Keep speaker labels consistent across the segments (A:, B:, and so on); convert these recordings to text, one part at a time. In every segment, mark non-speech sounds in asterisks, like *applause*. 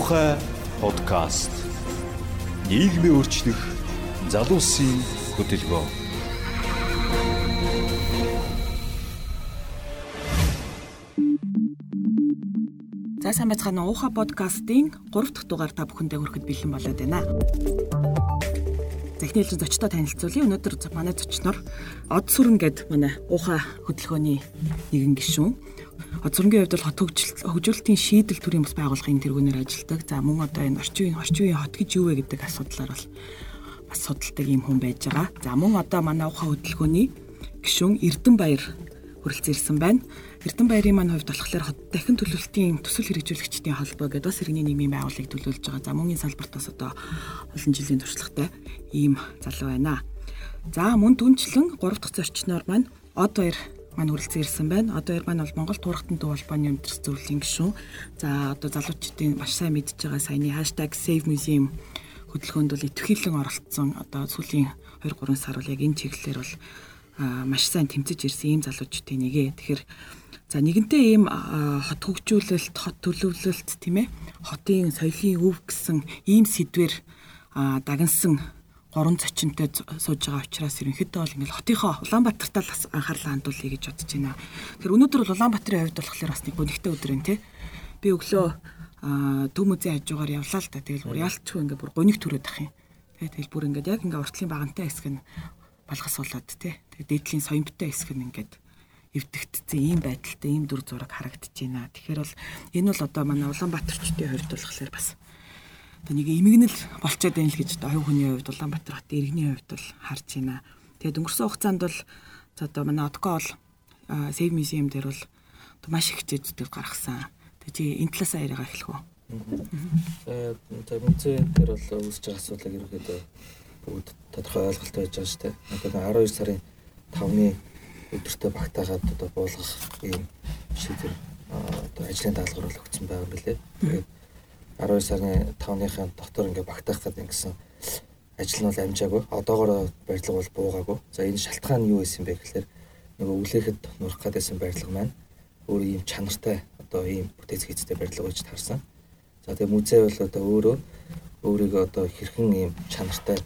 A: муухай подкаст. Нийгмийн өөрчлөх залуусын хөтөлбөр.
B: За сайн байцгаана уу? Уха подкастын 3 дахь дугаар та бүхэндээ хүрэхэд бэлэн болоод байна. Захны хэлж зочдоо танилцуулъя. Өнөөдөр манай зочноор Од сүрэн гэд манай Уха хөтөлбөрийн нэгэн гишүүн Сүрэнгийн хувьд бол хот хөгжүүлэлтийн шийдэл төрийн бас байгууллагын тэргүүнээр ажилладаг. За мөн одоо энэ орчин үеийн орчин үеийн хот гэж юу вэ гэдэг асуудлаар бол бас судалдаг юм хүн байж байгаа. За мөн одоо манай ухаан хөдөлгөөний гишүүн Эрдэнэбаяр хүрэлцэн ирсэн байна. Эрдэнэбаярын маань хувьд болохоор хот дахин төлөвлөлтийн төсөл хэрэгжүүлэгчдийн холбоо гэдэг бас иргэний нийгмийн байгууллагыг төлөөлж байгаа. За мөн энэ салбарт бас одоо олон жилийн туршлагатай ийм залуу байна. За мөн түнчлэн 3 дахь зорчноор маань Од баяр маань хүрэлцэн ирсэн байна. Одоо маань бол Монгол туурхтан төв холбооны өмдөрс зөвлөлийн гишүүн. За одоо залуучдын маш сайн мэдж байгаа саяны #savemuseum хөтөлбөрөнд бол итвхийлэн оролцсон. Одоо сүүлийн 2 3 сар бол яг энэ чиглэлээр бол маш сайн тэмцэж ирсэн ийм залуучдын нэгэ. Тэгэхээр за нэгэнтээ ийм хот хөгжүүлэлт, хот төлөвлөлт тийм ээ. Хотын соёлын өв гэсэн ийм сэдвэр дагнсан гурван зочинтой сууж байгаа учраас ерөнхийдөө бол ингээл хотынхоо Улаанбаатартаа л анхаарлаа хандуулъя гэж бодож байна. Тэгэхээр өнөөдөр бол Улаанбаатарын хувьд болохоор бас нэг гонигтай өдөр юм тий. Би өглөө төв музейн хажуугаар явлаа л да. Тэгэл бүр ялчгүй ингээ бүр гониг төрөөд ах юм. Тэгээ тэгэл бүр ингээд яг ингээ уртлын багантай хэсэг нь балгас болоод тий. Тэгээ дээдлийн соёмтой хэсэг нь ингээд эвдэгдсэн ийм байдалтай ийм дүр зураг харагдаж байна. Тэгэхээр бол энэ бол одоо манай Улаанбаатарчдын хувьд болохоор бас одоо нэг эмгэнэл болцоод байна л гэж одоо оюун хүний хувьд Улаанбаатар хотын иргэний хувьд бол харж байна. Тэгээд өнгөрсөн хугацаанд бол за одоо манай Одко бол Save Museum дээр бол маш их хичээлүүд гаргасан. Тэгээд чи энэ талаасаа яриагаа эхлэх үү?
C: За за музей дээр бол үүсэж байгаа асуудлыг ерөөхдөө бүгд тодорхой ойлголттой байж байгаа шүү дээ. Одоо 12 сарын 5-ны өдөртөө багтаагаад одоо буулгах ийм шийдвэр одоо ажлын даалгавар бол өгсөн байгаа юм билээ. Тэгээд 12 сарын 5-ныхаа доктор ингээ багтаах гэдэг ингэсэн ажил нь бол амжаагүй. Одоогоор барилга бол буугаагүй. За энэ шалтгаан нь юу байсан бэ гэхээр нөгөө үлээхэд нурах гэдсэн барилга маань өөр ийм чанартай одоо ийм бүтээц хийцтэй барилга гэж тарсан. За тэгээ музей бол одоо өөрөө өөрийгөө одоо хэрхэн ийм чанартай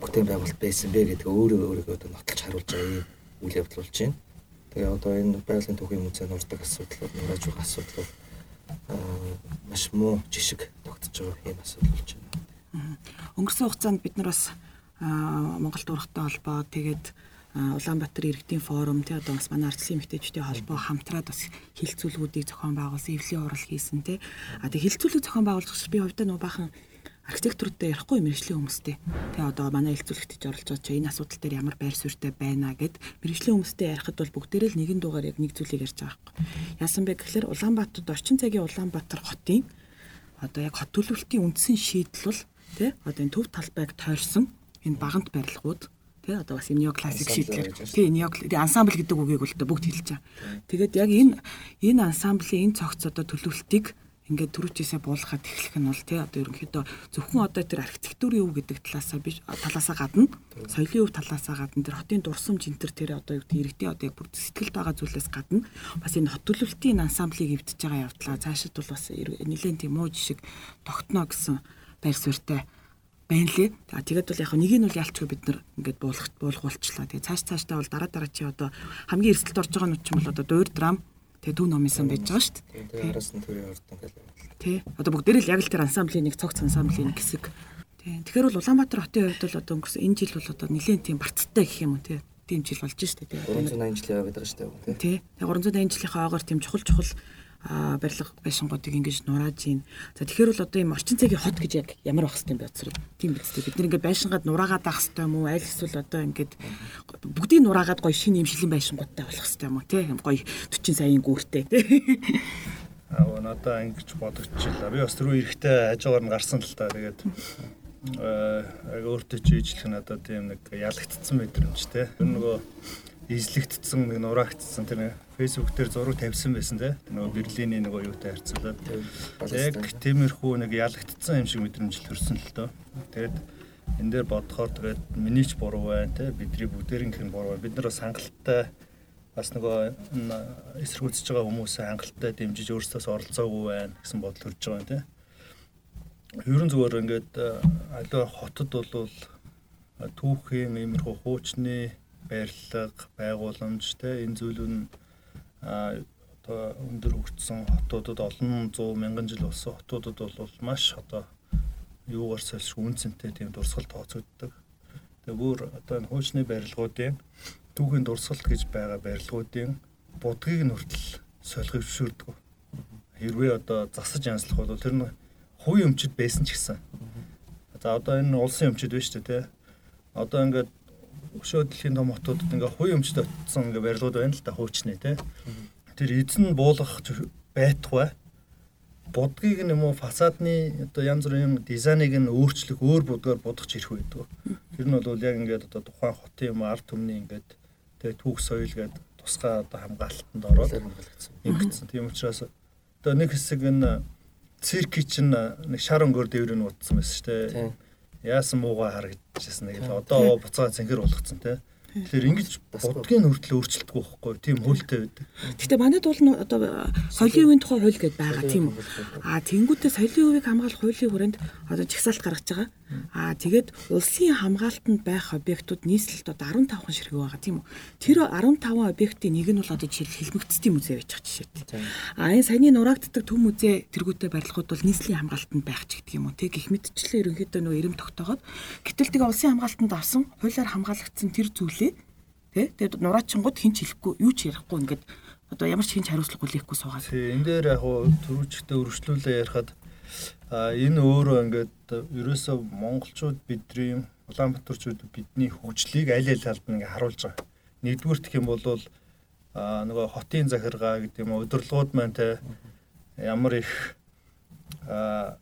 C: бүтээн байгуулалт байсан бэ гэдэг өөрөө өөрийгөө одоо нотолж харуулж байгаа ийм үйл явдал болж байна. Тэгээ одоо энэ байгалийн түүхийн музей нурдаг асуудал, нурааж байгаа асуудал маш муу жишг тогтож байгаа юм асуудал болж байна.
B: Өнгөрсөн хугацаанд бид нар бас Монгол дурахтай холбоо тэгээд Улаанбаатар иргэдийн форум тий одоо бас манай арчлын эмэгтэйчүүдийн холбоо хамтраад бас хилцүүлгүүдийг зохион байгуулсан, эвлийн орол хийсэн тий. А тэг хилцүүлэг зохион байгуулах би хувьдаа нөө бахан архитектуртай ярихгүй мэрэгжлийн хүмүүстэй. Тэгээ одоо манай хэлцүүлэгтэж оролцож байгаа энэ асуудал дээр ямар байр суурьтай байна гэд мэрэгжлийн хүмүүстэй ярихад бол бүгдээрээ л нэгэн дуугаар яг нэг зүйлийг ярьж байгаа байхгүй. Яасан бэ гэхээр Улаанбаатарт орчин цагийн Улаанбаатар хотын одоо яг хот төлөвлөлтийн үндсэн шийдэл бол тий одоо энэ төв талбайг тойрсон энэ багант барилгууд тий одоо бас нео классик шийдлэр тий нео ансамбл гэдэг үгийг бол бүгд хэлж байгаа. Тэгээд яг энэ энэ ансамблийн энэ цогц одоо төлөвлөлтийг ингээд төрүүчээсээ буулгахад эхлэх нь бол тий одоо ерөнхийдөө зөвхөн одоо тэр архитектурын өв гэдэг талаасаа биш талаасаа гадна соёлын өв талаасаа гадна тэр хотын дурсамж энэ төр тэр одоо юу гэдэг иргэдийн одоо бүр сэтгэлд байгаа зүйлээс гадна бас энэ хот төлөвлөлтийн ансамблыг эвдэж байгаа явдлаа цаашид бол бас нэлээд тийм муу жишг тогтно гэсэн байр суурьтай байна лээ. За тэгээд бол яг нэг нь бол ялчгүй бид нар ингээд буулгах буулгуулчлаа. Тэгээд цааш цаашдаа бол дараа дараа чи одоо хамгийн эрсдэлд орж байгаа нь ч юм бол одоо дуур драм Тэгээ төв номынсан байж байгаа шүү дээ.
C: Тэгээ араас нь төрийн ордон гэл.
B: Тий. Одоо бүгдээрээ л яг л тэр ансамблийн нэг цогц ансамблийн нэг хэсэг. Тий. Тэгэхээр бол Улаанбаатар хотын хувьд бол одоо өнгөрсөн энэ жил бол одоо нэлээд тийм барцтай гэх юм уу тий. Тийм жил болж шүү дээ.
C: 380 жил яваад байгаа шүү дээ.
B: Тэгээ 380 жилийнхаа агаар тийм чухал чухал барилга байшингуудыг ингэж нурааж ийн. За тэгэхээр бол одоо юм орчин цагийн хот гэж яг ямар байх хэвтэй зэрэг. Тийм биз дээ. Бид нэг ингээд байшингаад нураагаад авах хэвтэй юм уу? Аль эсвэл одоо ингээд бүгдийг нураагаад гоё шинэ шилэн байшингуудтай болох хэвтэй юм уу? Тэ гоё 40 саяын гүүртэй тэ.
D: Аа надаа ингэж бодогдчихлаа. Би бас түрүү эрэхтэй хажуугаар нь гарсан л та. Тэгээд *laughs* аа өөртөө чи ижлэх надад тийм нэг ялагдцсан мэдрэмж тэ. Тэр нөгөө эзлэгдсэн нэг нураагдсан тэр фэйсбુક дээр зураг тавьсан байсан те. Нөгөө Берлиний нөгөө юутай харьцуулаад. Яг тиймэрхүү нэг ялагдсан юм шиг мэдрэмж төрсөн л доо тэгээд энэ дээр бодохоор тэгээд миний ч буруу байна те. Бидний бүгдээрийнх нь буруу бид нар бас хангалттай бас нөгөө эсэргүүцэж байгаа хүмүүсээ хангалттай дэмжиж өөрсдөөс оролцоогүй байна гэсэн бодол төрж байгаа юм те. Ерөн зүгээр ингээд аливаа хотод бол түүхийн иймэрхүү хуучны барилга, байгууламж те энэ зүйлүүд нь одоо өндөр хөгжсөн хотуудад олон зуун мянган жил болсон хотуудад бол маш одоо юугаар сольж үнцэнтэй тийм дурсгал тооцогддог. Тэгээ бүр одоо энэ хуучны барилгуудын түүхийн дурсгалт гэж байгаа барилгуудын будгийг нь хүртэл солих зөвшөөрдөг. Хэрвээ одоо засаж янзлах бол тэр нь хувийн өмчөд байсан ч гэсэн. За одоо энэ улсын өмчөд байна шүү дээ, тэ. Одоо ингээд өшөө дэлхийн том хотуудад ингээ хувийн өмчөд очсон ингээ барилгууд байна л да хуучны тэ. Тэр эзэн буулгах байтугай будгийг нь юм уу фасадны одоо янз бүрийн дизайныг нь өөрчлөх өөр будгаар будгах ирэх байдаг. Тэр нь бол яг ингээд одоо тухайн хотын юм арт түмний ингээд тэгээ түүх соёл гэдэг тусгай одоо хамгаалтанд ороод ингэсэн. Тийм учраас одоо нэг хэсэг нь цирки чинь нэг шар өнгөөр дээвэр нь утсан байсан шүү дээ. Яасан муугаа харагдчихсан нэг л одоо буцаа цэнхэр болгоцсон те. Тэгэхээр ингэж будгийн хүртэл өөрчлөлтгүй байхгүй тийм хуультай байдаг.
B: Гэтэ манайд бол одоо соёлын үеийн тухай хууль гэдээ байгаа тийм үү. Аа тэнгуүтээ соёлын үеийг хамгаалах хуулийн хүрээнд одоо жагсаалт гаргаж байгаа. Аа тэгээд улсын хамгаалтанд байх объектууд нийслэлд одоо 15 хан ширхэг байгаа тийм үү. Тэр 15 объектын нэг нь бол одоо жишээл хэлмэгцтийн музей байж байгаа жишээтэй. Аа энэ саяны нураагддаг төв музей тэргүүтэй барилгууд бол нийслэлийн хамгаалтанд байх ч гэдэг юм уу. Тэг их мэдчлээ ерөнхийдөө нөө эрэм тогтоогоод гэтэл тэгээ улсын хамгаалтанд авсан хуулиар хамгаалагдсан тэр зүйл. Тэ? Тэгээд нураачингууд хинч хэлэхгүй, юу ч ярихгүй ингээд одоо ямар ч хинч хариуцлага хүлээхгүй суугаад.
D: Тий, энэ дээр яг хуу төрүүчтэй өргөжлүүлээ ярихад а энэ өөрөө ингээд ерөөсөө монголчууд бидний Улаанбаатарчууд бидний хөгжлийг аль аль талд нь харуулж байгаа. Нэгдүгээр гэх юм бол а нөгөө хотын захиргаа гэдэг юм удирдлагууд маань те ямар их а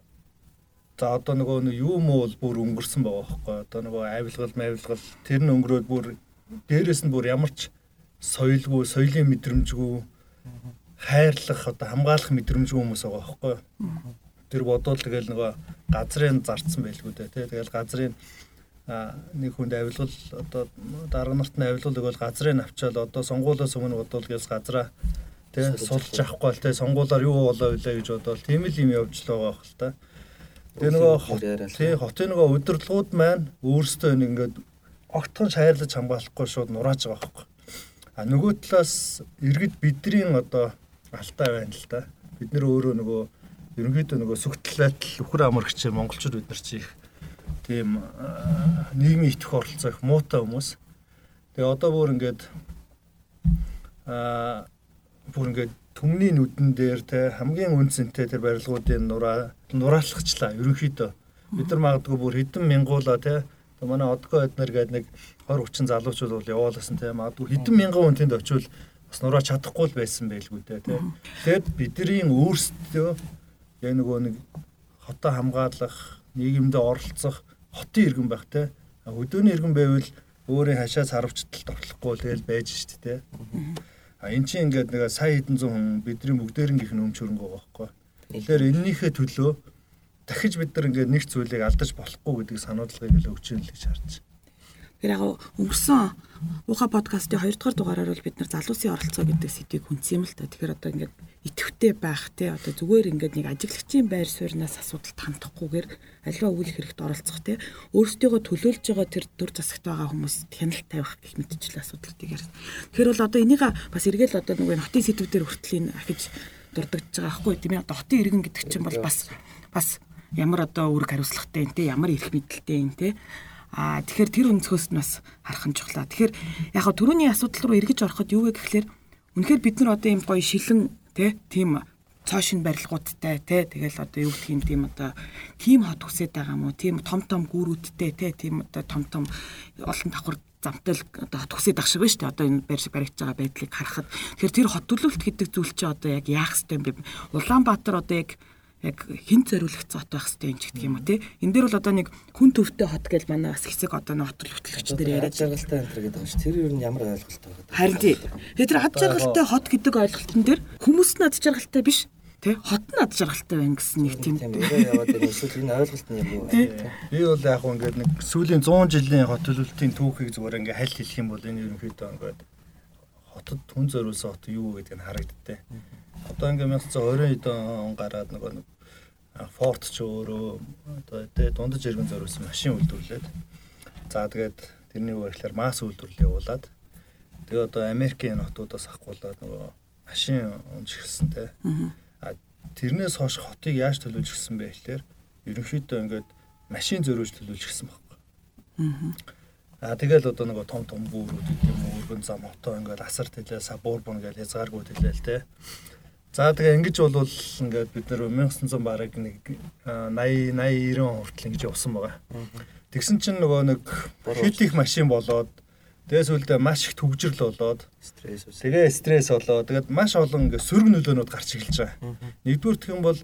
D: За одоо нөгөө юу муу бол бүр өнгөрсөн байгаа байхгүй. Одоо нөгөө авилгал, мавилгал тэр нь өнгөрөөд бүр дээрэс нь бүр ямар ч соёлгүй, соёлын мэдрэмжгүй хайрлах одоо хамгаалах мэдрэмжгүй хүмүүс байгаа байхгүй. Тэр бодвол тэгэл нөгөө газрын зарцсан байлгүй дээ тий. Тэгэл газрын нэг хүнд авилгал одоо дарга нарт нь авилгал өгөөл газрыг авчаал одоо сонгуулиас өмнө бодвол гэлс газраа тий сулж авахгүй л тий сонгуулаар юу болоо вэ гэж бодвол тийм л юм явж л байгаа хэл та. Тэгээ нөгөө тий хотын нөгөө удирдлагууд маань өөрсдөө ингээд огтхон шаарлаж хамгаалахгүй шууд нурааж байгаа байхгүй. А нөгөө талаас иргэд бидний одоо алтай байна л да. Бид нэр өөрөө нөгөө ерөнхийдөө нөгөө сүгтлээд үхэр амрагч монголчууд бид нар чих тийм нийгмийн итгэх оролцоо их муутай хүмүүс. Тэгээ одоо бүр ингээд аа бүр ингээд түмний нүдэн дээр те хамгийн үнцэнтэй тэр барилгуудын нураа нураалгацлаа ерөнхийдөө бид нар магадгүй бүр хэдэн мянгуула те манай одгоо эднэр гээд нэг 20 30 залуучууд бол яваалсан те магадгүй хэдэн мянган хүн тэнд очивол бас нураа чадахгүй л байсан байлгүй те тэгээд бидний өөрсдөө яг нөгөө нэг хотоо хамгаалах нийгэмдээ оролцох хотын иргэн байх те. Хөдөөний иргэн байвал өөрийн хашаас харавчталд орлохгүй тэгэл байж штэ те. А эн чинь ингээд нэг сая хэдэн зуун хүн бидний бүгдээрнгийнх нь өмч хөрөнгө байгаа байхгүй. Тэгэхээр эннийхээ төлөө дахиж бид нар ингээд нэг зүйлийг алдаж болохгүй гэдэг сануудлагыг л өгч юм л гэж харж.
B: Тэр яг өнгөрсөн Уха подкастын 2 дугаар дугаараар бол бид нар залуусын оролцоо гэдэг сэдвийг хүнсэн юм л та. Тэгэхээр одоо ингээд идэвхтэй байх те одоо зүгээр ингээд нэг ажиглагчийн байр сууриас асуудалд хандахгүйгээр аливаа үйл хэрэгт оролцох те өөрсдийгөө төлөөлж байгаа тэр дүр засагт байгаа хүмүүс хяналт тавих гэх мэтчил асуудалтай ярьсан. Тэгэхээр бол одоо энийг бас эргээл одоо нөгөө хотын сэдвүүдээр хүртэл ахиж дурддагж байгаа байхгүй тийм ээ. Одоо хотын иргэн гэдэг чинь бол бас бас ямар одоо үүрэг хариуцлагатай юм те ямар эрх мэдэлтэй юм те. Аа тэгэхээр тэр өнцгөөс нь бас харах нь чухлаа. Тэгэхээр яг хаа түрүүний асуудал руу эргэж ороход юу вэ гэхлээр үнэхээр бид нар одоо юм гоё шилэн тий тийм цоошин барилгуудтай тий тэгэл одоо юу гэх юм тийм одоо тийм хот хүсэж байгаа мó тийм том том гүүрүүдтэй тий тийм одоо том том олон давхар замтай л одоо хот хүсэж ах шиг байна шүү дээ одоо энэ барь баригдж байгаа байдлыг харахад. Тэгэхээр тэр хот төлөвлөлт гэдэг зүйл чи одоо яг яах ёстой юм бэ? Улаанбаатар одоо яг яг хин зориулах зот байх хэрэгтэй юм ч гэдэг юм уу тий. Энд дээр бол одоо нэг хүн төвтэй хот гэж манай бас хэсэг одоо нэг хот хөтлөгч дээр яриад
C: жаргалтай энэ гэдэг байна ш. Тэр юу ямар ойлголт байгаа.
B: Харин тий. Тэр хад жаргалтай хот гэдэг ойлголтын дээр хүмүүс над жаргалтай биш тий хот над жаргалтай байна гэсэн нэг тийм
C: яваад байна эсвэл энэ ойлголт нь юм уу
D: би бол яг ингээд нэг сүүлийн 100 жилийн хот төлөвлөлтийн түүхийг зүгээр ингээд хальт хэлэх юм бол энэ ерөнхийдөө ингээд хотод хүн зориулсан хот юу гэдэг нь харагддээ одоо ингээ 1920 он гараад нөгөө Ford ч өөрөө одоо тэ дундаж иргэн зориулсан машин үйлдвэрлээд за тэгээд тэрний ихлээр масс үйлдвэрлэл явуулаад тэгээ одоо Америкийн хотуудаас ахгуулаад нөгөө машин унжихсан тэ. А тэрнээс хойш хотыг яаж төлөвлөж гисэн бэ гэхээр ерөнхийдөө ингээд машин зөрүүлж төлөвлөж гисэн байхгүй. Аа тэгэл одоо нөгөө том том бүрүүд гэдэг юм уу өргөн зам отоо ингээд асар тэлээ сабурбон гэж хязгааргүй тэлээл те. За тэгээ ингэж болвол ингээд бид нэр 1900 бараг нэг 80 80 90 хүртэл ингэж явсан байгаа. Тэгсэн чинь нөгөө нэг хит их машин болоод тэгээс үлдээ маш их төгжрөл болоод
C: стресс
D: тэгээ стресс болоод тэгээд маш олон ингээд сөрөг нөлөөнүүд гарч эхэлж байгаа. Нэгдүгээр гэх юм бол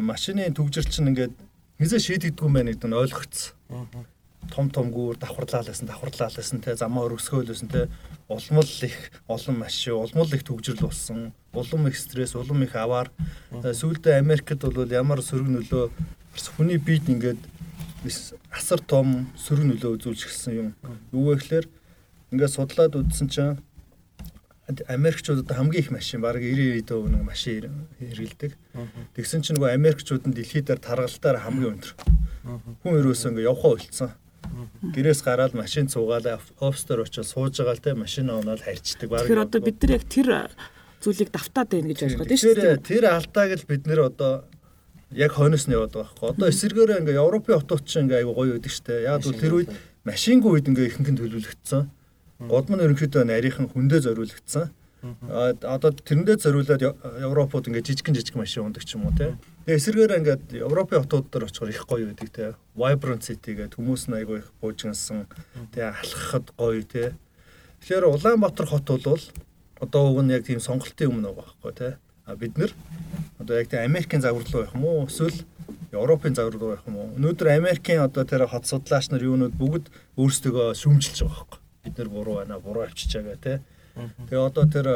D: машины төгжрөл чинь ингээд хизээ шийдэгдгүй юм байна гэдэг нь ойлгогдсон том том гүүр давхарлаа лсэн давхарлаа лсэн те замаа өргөсгөөлсэн те улмал их олон машин улмал их төгжрөл болсон улам их стресс улам их аваар сүүлдээ Америкт бол ямар сөрөг нөлөө хүний биед ингээд асар том сөрөг нөлөө үзүүлж гисэн юм юу вэ гэхээр ингээд судлаад үзсэн чинь Америкчуудад хамгийн их машин баг 90-90% нэг машин хэрэгэлдэг. Тэгсэн чинь нөгөө Америкчууд нь дэлхийд таргалтаар хамгийн өндөр. Хүн өрөөсөө ингээ явхаа болцсон. Гэрээс гараад машин цугаалаа офстер очиж сууж байгаа л те машин оноод харьцдаг.
B: Тэгэхээр одоо бид нар яг тэр зүйлийг давтаад байна гэж ойлгоод байна
D: шүү дээ. Тэр алдааг л бид нэр одоо яг хойноос нь яваад байгаа байхгүй. Одоо эсэргээрээ ингээ Европын хотууд чинь ингээ айгу гоё байдаг дээ. Яг бол тэр үед машингүй үед ингээ ихэнх нь төлөвлөгдсөн. Годмон ерөнхийдөө нарийнхан хүндээ зориулагдсан. Одоо тэрэндээ зориулаад Европод ингээ жижигэн жижиг машин ундаг ч юм уу те. Тэгээ эсэргээр ингээд Европын хотууд дээр очихоор их гоё байдаг те. Vibrant city гэдэг хүмүүс нь айгүй их буужгансан. Тэгээ алхахад гоё те. Тэгэхээр Улаанбаатар хот бол одоо уг нь яг тийм сонголтын өмнө байгаа байхгүй те. А бид нар одоо яг тийм Америкийн загвар руу явах юм уу? Эсвэл Европын загвар руу явах юм уу? Өнөөдөр Америкийн одоо тэр хот судлаач нар юунууд бүгд өөрсдөө шүмжилж байгаа байхгүй. Бид нар буруу байна, буруу авчижаагаа те. Тэгээ одоо тэр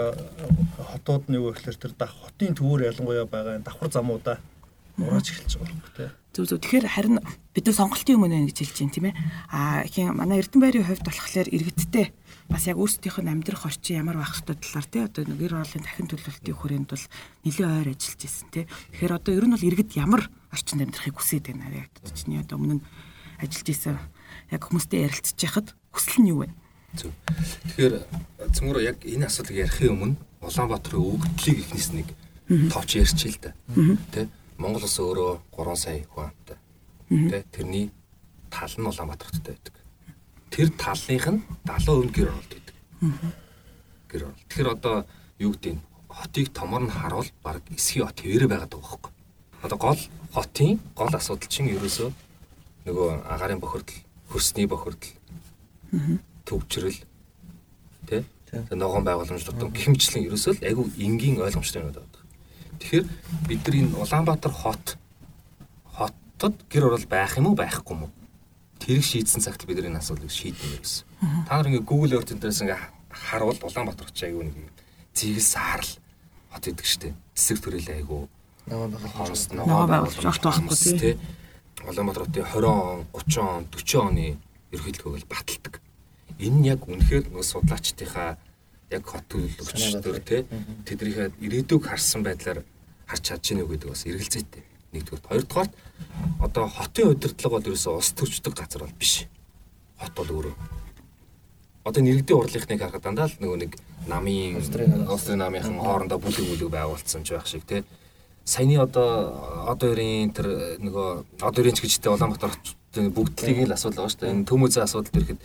D: хотууд нь юу гэхээр тэр дах хотын төвөр ялангуяа байгаа давхар замуудаа урааж эхэлж байгаа юм тий.
B: Зөв зөв. Тэгэхээр харин бид нар сонголтын юм байна гэж хэлж байна тийм ээ. Аа ихэн манай Эрдэнэбайрын хувьд болохоор иргэдтэй бас яг өөрсдийнх нь амьдрах орчин ямар байх хэвээр талаар тий одоо нэг гэр оролын дахин төлөвлөлтийн хүрээнд бол нэлээд ойр ажиллаж ирсэн тий. Тэгэхээр одоо ер нь бол иргэд ямар орчинд амьдрахыг хүсээд байна яг чиний одоо өмнө нь ажиллаж исэн яг хүмүүстэй ярилцж яхад хүсэл нь юу вэ?
E: Зөв. Тэгэхээр цөмөр яг энэ асуудлыг ярихын өмнө Улаанбаатарын өвгдлийг ихнээс нэг товч ярьчих л да. Тэ Монгол улс өөрөө 3 сая хүн амтай. Тэ тэрний тал нь Улаанбаатарт байдаг. Тэр талынх нь 70% гэр оролт байдаг. Гэр оролт. Тэгэхээр одоо юу гэдэг нь хотыг томор нь харуул баг эсхий хот хэвээрээ байгаад байгаа байхгүй. Одоо гол хотын гол асуудал чинь ерөөсөө нөгөө агарын бохирдол, хөрсний бохирдол. Төвчрөл тий ногоон байгууламжлууд гихмчлэн ерөөсөө л айгүй энгийн ойлгомжтой юм байна. Тэгэхээр бид нар энэ Улаанбаатар хот хотод гэр орол байх юм уу байхгүй юм уу? Тэрийг шийдсэн цагт бид нар энэ асуудлыг шийднэ гэсэн. Та нар ингээ Google Earth дээрээс ингээ харуул Улаанбаатар хот айгүй нэг зигэл саарл хот идэг штеп. Цэсэг төрөл айгүй хоорост
B: ногоо байгуулж огт байхгүй
E: тий. Улаанбаатар хотын 20 он, 30 он, 40 оны ерөнхийлөгөө бол баталдаг. Энэ нь яг үнэхээр нөгөө судлаачдынхаа яг хот төлөвлөгчдөр тий тэднийхээ ирээдүг харсан байдлаар харж чадж гинэ гэдэг бас эргэлзээтэй. Нэгдүгээр. Хоёрдугаар одоо хотын удирдлага бол ерөөсөө ус төрчдөг газар бол биш. Хот бол өөрөө. Одоо нэрэгдийн урлынхныг харахад дандаа л нөгөө нэг намын Австрийн намынхан хоорондоо бүлэг бүлэг байгуулсан ч байх шиг тий. Саяны одоо одоо өрийн тэр нөгөө одоо өрийн ч гэжтэй Улаанбаатар бүгдлийг л асуудал байгаа шүү дээ. Энэ төмөзөө асуудал ирэхэд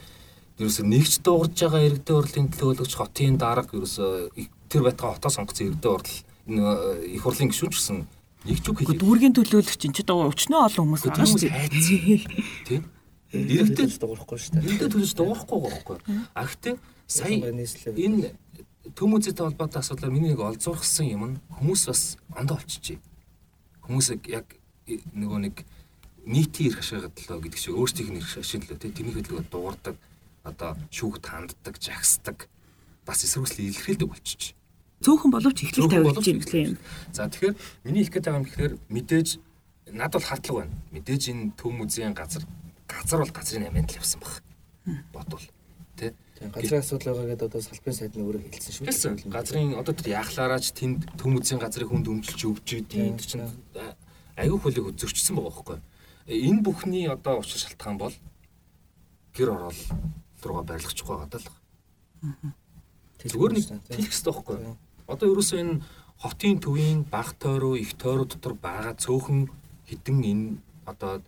E: ерөөсө нэгч дуугарж байгаа иргэдийн урлын төлөөлөгч хотын дарга ерөөсө тэр байтгаа хотоо сонгоцсон иргэдийн урл энэ их хурлын гишүүн ч гэсэн нэгч үг
B: хэлээ. Дүүргийн төлөөлөгч энэ ч одоо өчнөө олон хүмүүс
E: байгаа шүү дээ. Тийм. Иргэдээ дуурахгүй шүү дээ. Иргэдээ төлөж дуурахгүй байхгүй. А гэхдээ сая энэ төмөзөтэй холбоотой асуудлаар миний нэг олзуурхсан юм нь хүмүүс бас ондоо олчихжээ. Хүмүүс яг нөгөө нэг нийтийн эрх ашигладлаа гэдэг шиг өөрсдийнх нь эрх ашигладлаа тийм тэрний хөдөлгөөнд дуурдаг одоо шүүхт ханддаг, жагсдаг бас эсвэргүүцэл илэрхийлдэг болчих.
B: Цөөхөн боловч ихлэл тавигдж ирсэн юм.
E: За тэгэхээр миний хэлэх байгаа юм гэхээр мэдээж над бол хардлага байна. Мэдээж энэ төв музейн газар газар бол газрын аминд л явсан баг. Бодвол тий.
C: Газрын асуудал байгаа гэдэг одоо салбарын сайд нь өөрөө хэлсэн шүү.
E: Хэлсэн. Газрын одоо тэр яахлаараач тэнд төв музейн газрыг хүнд өмжилж өвж идэв чинь аюу хөлийг зөрчсөн байгаа байхгүй. Энэ бүхний одоо учир шалтгаан бол гэр орол руугаа барилгачихгүй байгаа даа л. Зүгээр нэг хэлэх хэрэгтэй байхгүй. Одоо ерөөсөө энэ хотын төвийн баг тойроо их тойроо дотор байгаа цөөхөн хідэн энэ одоо